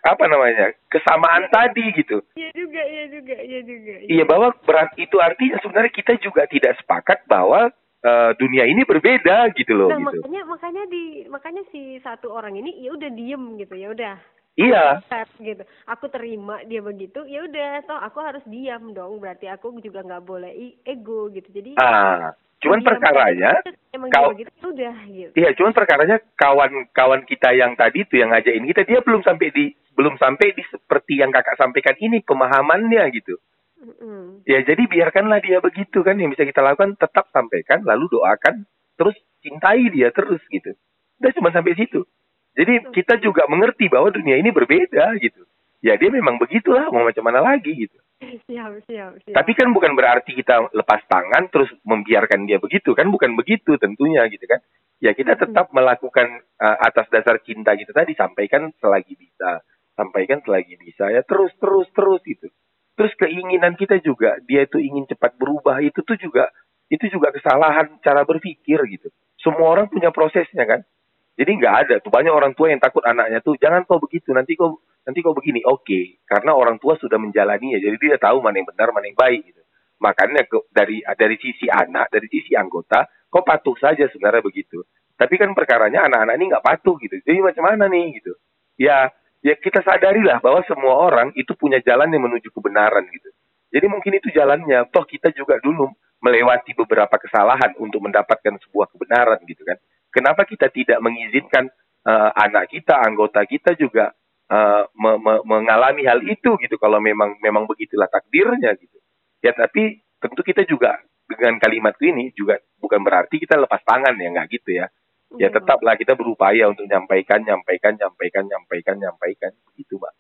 S2: apa namanya kesamaan tadi gitu.
S1: Iya juga, iya juga, iya juga.
S2: Iya bahwa berat itu artinya sebenarnya kita juga tidak sepakat bahwa eh, dunia ini berbeda gitu loh
S1: Nah
S2: gitu.
S1: makanya makanya di makanya si satu orang ini ya udah diem gitu ya udah
S2: Iya.
S1: Gitu. Aku terima dia begitu, ya udah, toh aku harus diam dong. Berarti aku juga nggak boleh ego gitu. Jadi
S2: Ah, cuman perkaranya
S1: emang
S2: kau-
S1: ya udah gitu.
S2: Iya, cuman perkaranya kawan-kawan kita yang tadi itu yang ngajakin kita dia belum sampai di belum sampai di seperti yang kakak sampaikan ini pemahamannya gitu. Ya jadi biarkanlah dia begitu kan yang bisa kita lakukan tetap sampaikan lalu doakan terus cintai dia terus gitu. Udah cuma sampai situ. Jadi kita juga mengerti bahwa dunia ini berbeda gitu. Ya dia memang begitulah mau macam mana lagi gitu.
S1: siap, siap, siap.
S2: Tapi kan bukan berarti kita lepas tangan terus membiarkan dia begitu kan bukan begitu tentunya gitu kan. Ya kita tetap melakukan uh, atas dasar cinta kita tadi sampaikan selagi bisa, sampaikan selagi bisa ya terus terus terus itu. Terus keinginan kita juga dia itu ingin cepat berubah itu tuh juga itu juga kesalahan cara berpikir gitu. Semua orang punya prosesnya kan. Jadi nggak ada tuh banyak orang tua yang takut anaknya tuh jangan kau begitu nanti kau nanti kau begini. Oke karena orang tua sudah menjalani ya jadi dia tahu mana yang benar mana yang baik gitu. Makanya ke, dari dari sisi anak dari sisi anggota kau patuh saja sebenarnya begitu. Tapi kan perkaranya anak-anak ini nggak patuh gitu. Jadi macam mana nih? gitu. Ya ya kita sadarilah bahwa semua orang itu punya jalan yang menuju kebenaran gitu. Jadi mungkin itu jalannya. Toh kita juga dulu melewati beberapa kesalahan untuk mendapatkan sebuah kebenaran gitu kan. Kenapa kita tidak mengizinkan eh, anak kita anggota kita juga eh, me- me- mengalami hal itu gitu kalau memang memang begitulah takdirnya gitu. Ya tapi tentu kita juga dengan kalimatku ini juga bukan berarti kita lepas tangan ya nggak gitu ya ya
S1: Iya.
S2: tetaplah kita berupaya untuk nyampaikan nyampaikan nyampaikan nyampaikan nyampaikan begitu mbak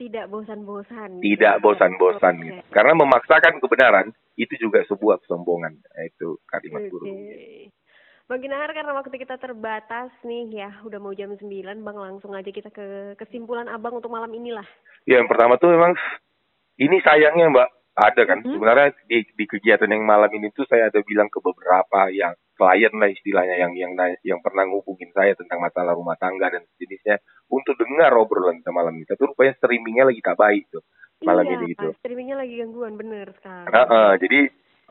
S1: tidak bosan-bosan.
S2: tidak bosan-bosan
S1: Oke.
S2: gitu karena memaksakan kebenaran itu juga sebuah kesombongan. Itu kalimat
S1: Oke.
S2: guru.
S1: Bang Kinahar karena waktu kita terbatas nih ya, udah mau jam 9, Bang langsung aja kita ke kesimpulan Abang untuk malam inilah.
S2: Ya, yang pertama tuh memang ini sayangnya Mbak ada kan.
S1: Hmm?
S2: Sebenarnya di, di kegiatan yang malam ini tuh saya ada bilang ke beberapa yang klien lah istilahnya yang yang yang pernah ngubungin saya tentang masalah rumah tangga dan sejenisnya untuk dengar obrolan kita malam ini. Tapi rupanya streamingnya lagi tak baik tuh malam
S1: iya,
S2: ini gitu.
S1: streamingnya lagi gangguan bener sekarang.
S2: Heeh, jadi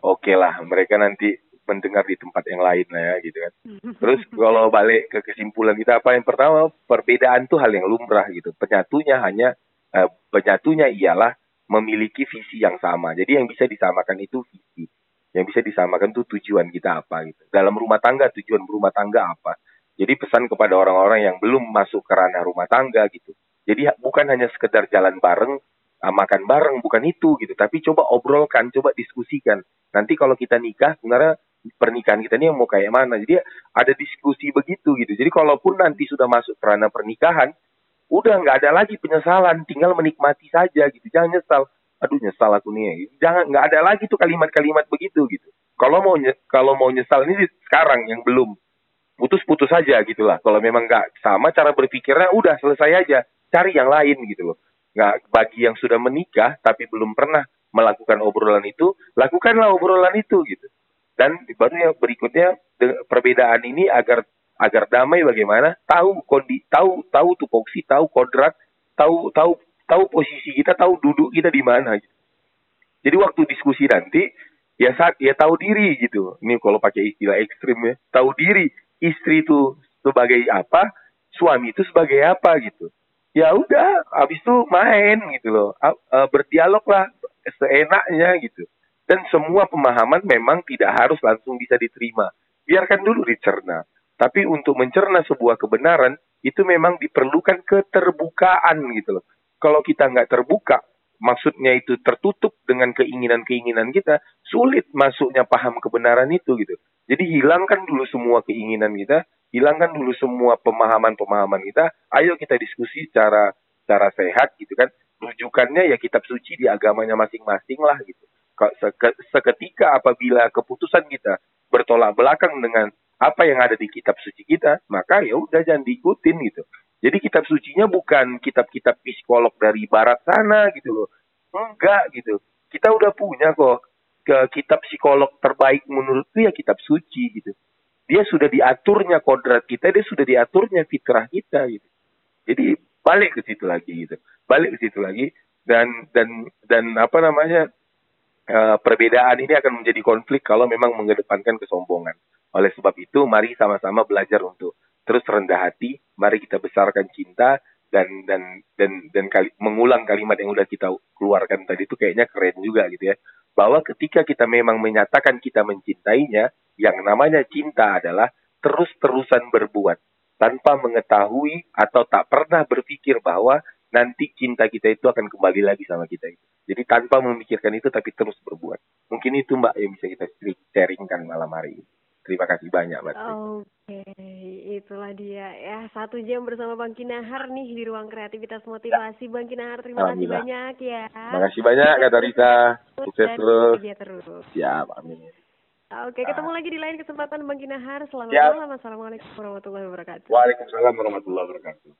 S2: oke lah mereka nanti mendengar di tempat yang lain lah ya gitu kan. Terus kalau balik ke kesimpulan kita apa yang pertama perbedaan tuh hal yang lumrah gitu. Penyatunya hanya eh, penyatunya ialah memiliki visi yang sama. Jadi yang bisa disamakan itu visi. Yang bisa disamakan tuh tujuan kita apa gitu. Dalam rumah tangga tujuan berumah tangga apa. Jadi pesan kepada orang-orang yang belum masuk ke ranah rumah tangga gitu. Jadi bukan hanya sekedar jalan bareng, ah, makan bareng, bukan itu gitu. Tapi coba obrolkan, coba diskusikan. Nanti kalau kita nikah, sebenarnya pernikahan kita ini mau kayak mana. Jadi ada diskusi begitu gitu. Jadi kalaupun nanti sudah masuk ke ranah pernikahan, udah nggak ada lagi penyesalan, tinggal menikmati saja gitu. Jangan nyesal. Aduh nyesal aku nih. Jangan nggak ada lagi tuh kalimat-kalimat begitu gitu. Kalau mau kalau mau nyesal ini sekarang yang belum putus-putus saja gitu lah. Kalau memang nggak sama cara berpikirnya, udah selesai aja. Cari yang lain gitu loh. Nggak bagi yang sudah menikah tapi belum pernah melakukan obrolan itu, lakukanlah obrolan itu gitu. Dan baru yang berikutnya perbedaan ini agar agar damai bagaimana? Tahu kondi, tahu tahu tupoksi, tahu kodrat, tahu tahu tahu posisi kita, tahu duduk kita di mana. Gitu. Jadi waktu diskusi nanti ya saat ya tahu diri gitu. Ini kalau pakai istilah ekstrim ya, tahu diri istri itu sebagai apa, suami itu sebagai apa gitu. Ya udah, habis itu main gitu loh, eh, berdialog lah seenaknya gitu. Dan semua pemahaman memang tidak harus langsung bisa diterima. Biarkan dulu dicerna. Tapi untuk mencerna sebuah kebenaran itu memang diperlukan keterbukaan gitu loh. Kalau kita nggak terbuka, maksudnya itu tertutup dengan keinginan-keinginan kita, sulit masuknya paham kebenaran itu gitu. Jadi hilangkan dulu semua keinginan kita, hilangkan dulu semua pemahaman-pemahaman kita. Ayo kita diskusi secara secara sehat gitu kan. Rujukannya ya kitab suci di agamanya masing-masing lah gitu. Seketika apabila keputusan kita bertolak belakang dengan apa yang ada di kitab suci kita, maka ya udah jangan diikutin gitu. Jadi kitab sucinya bukan kitab-kitab psikolog dari barat sana gitu loh. Enggak gitu. Kita udah punya kok ke kitab psikolog terbaik menurutku ya kitab suci gitu. Dia sudah diaturnya kodrat kita, dia sudah diaturnya fitrah kita gitu. Jadi balik ke situ lagi gitu. Balik ke situ lagi dan dan dan apa namanya eh, perbedaan ini akan menjadi konflik kalau memang mengedepankan kesombongan. Oleh sebab itu, mari sama-sama belajar untuk terus rendah hati. Mari kita besarkan cinta dan dan dan dan kali, mengulang kalimat yang udah kita keluarkan tadi itu kayaknya keren juga gitu ya. Bahwa ketika kita memang menyatakan kita mencintainya, yang namanya cinta adalah terus-terusan berbuat tanpa mengetahui atau tak pernah berpikir bahwa nanti cinta kita itu akan kembali lagi sama kita itu. Jadi tanpa memikirkan itu tapi terus berbuat. Mungkin itu Mbak yang bisa kita sharingkan malam hari ini. Terima kasih banyak Mbak.
S1: Oke, itulah dia ya satu jam bersama Bang Kinahar nih di ruang kreativitas motivasi Bang Kinahar. Terima kasih banyak ya.
S2: Terima kasih banyak Kak Rita. Sukses terus.
S1: terus.
S2: Siap, amin.
S1: Oke, ketemu lagi di lain kesempatan Bang Kinahar. Selamat
S2: Siap.
S1: malam. Assalamualaikum warahmatullahi wabarakatuh.
S2: Waalaikumsalam warahmatullahi wabarakatuh.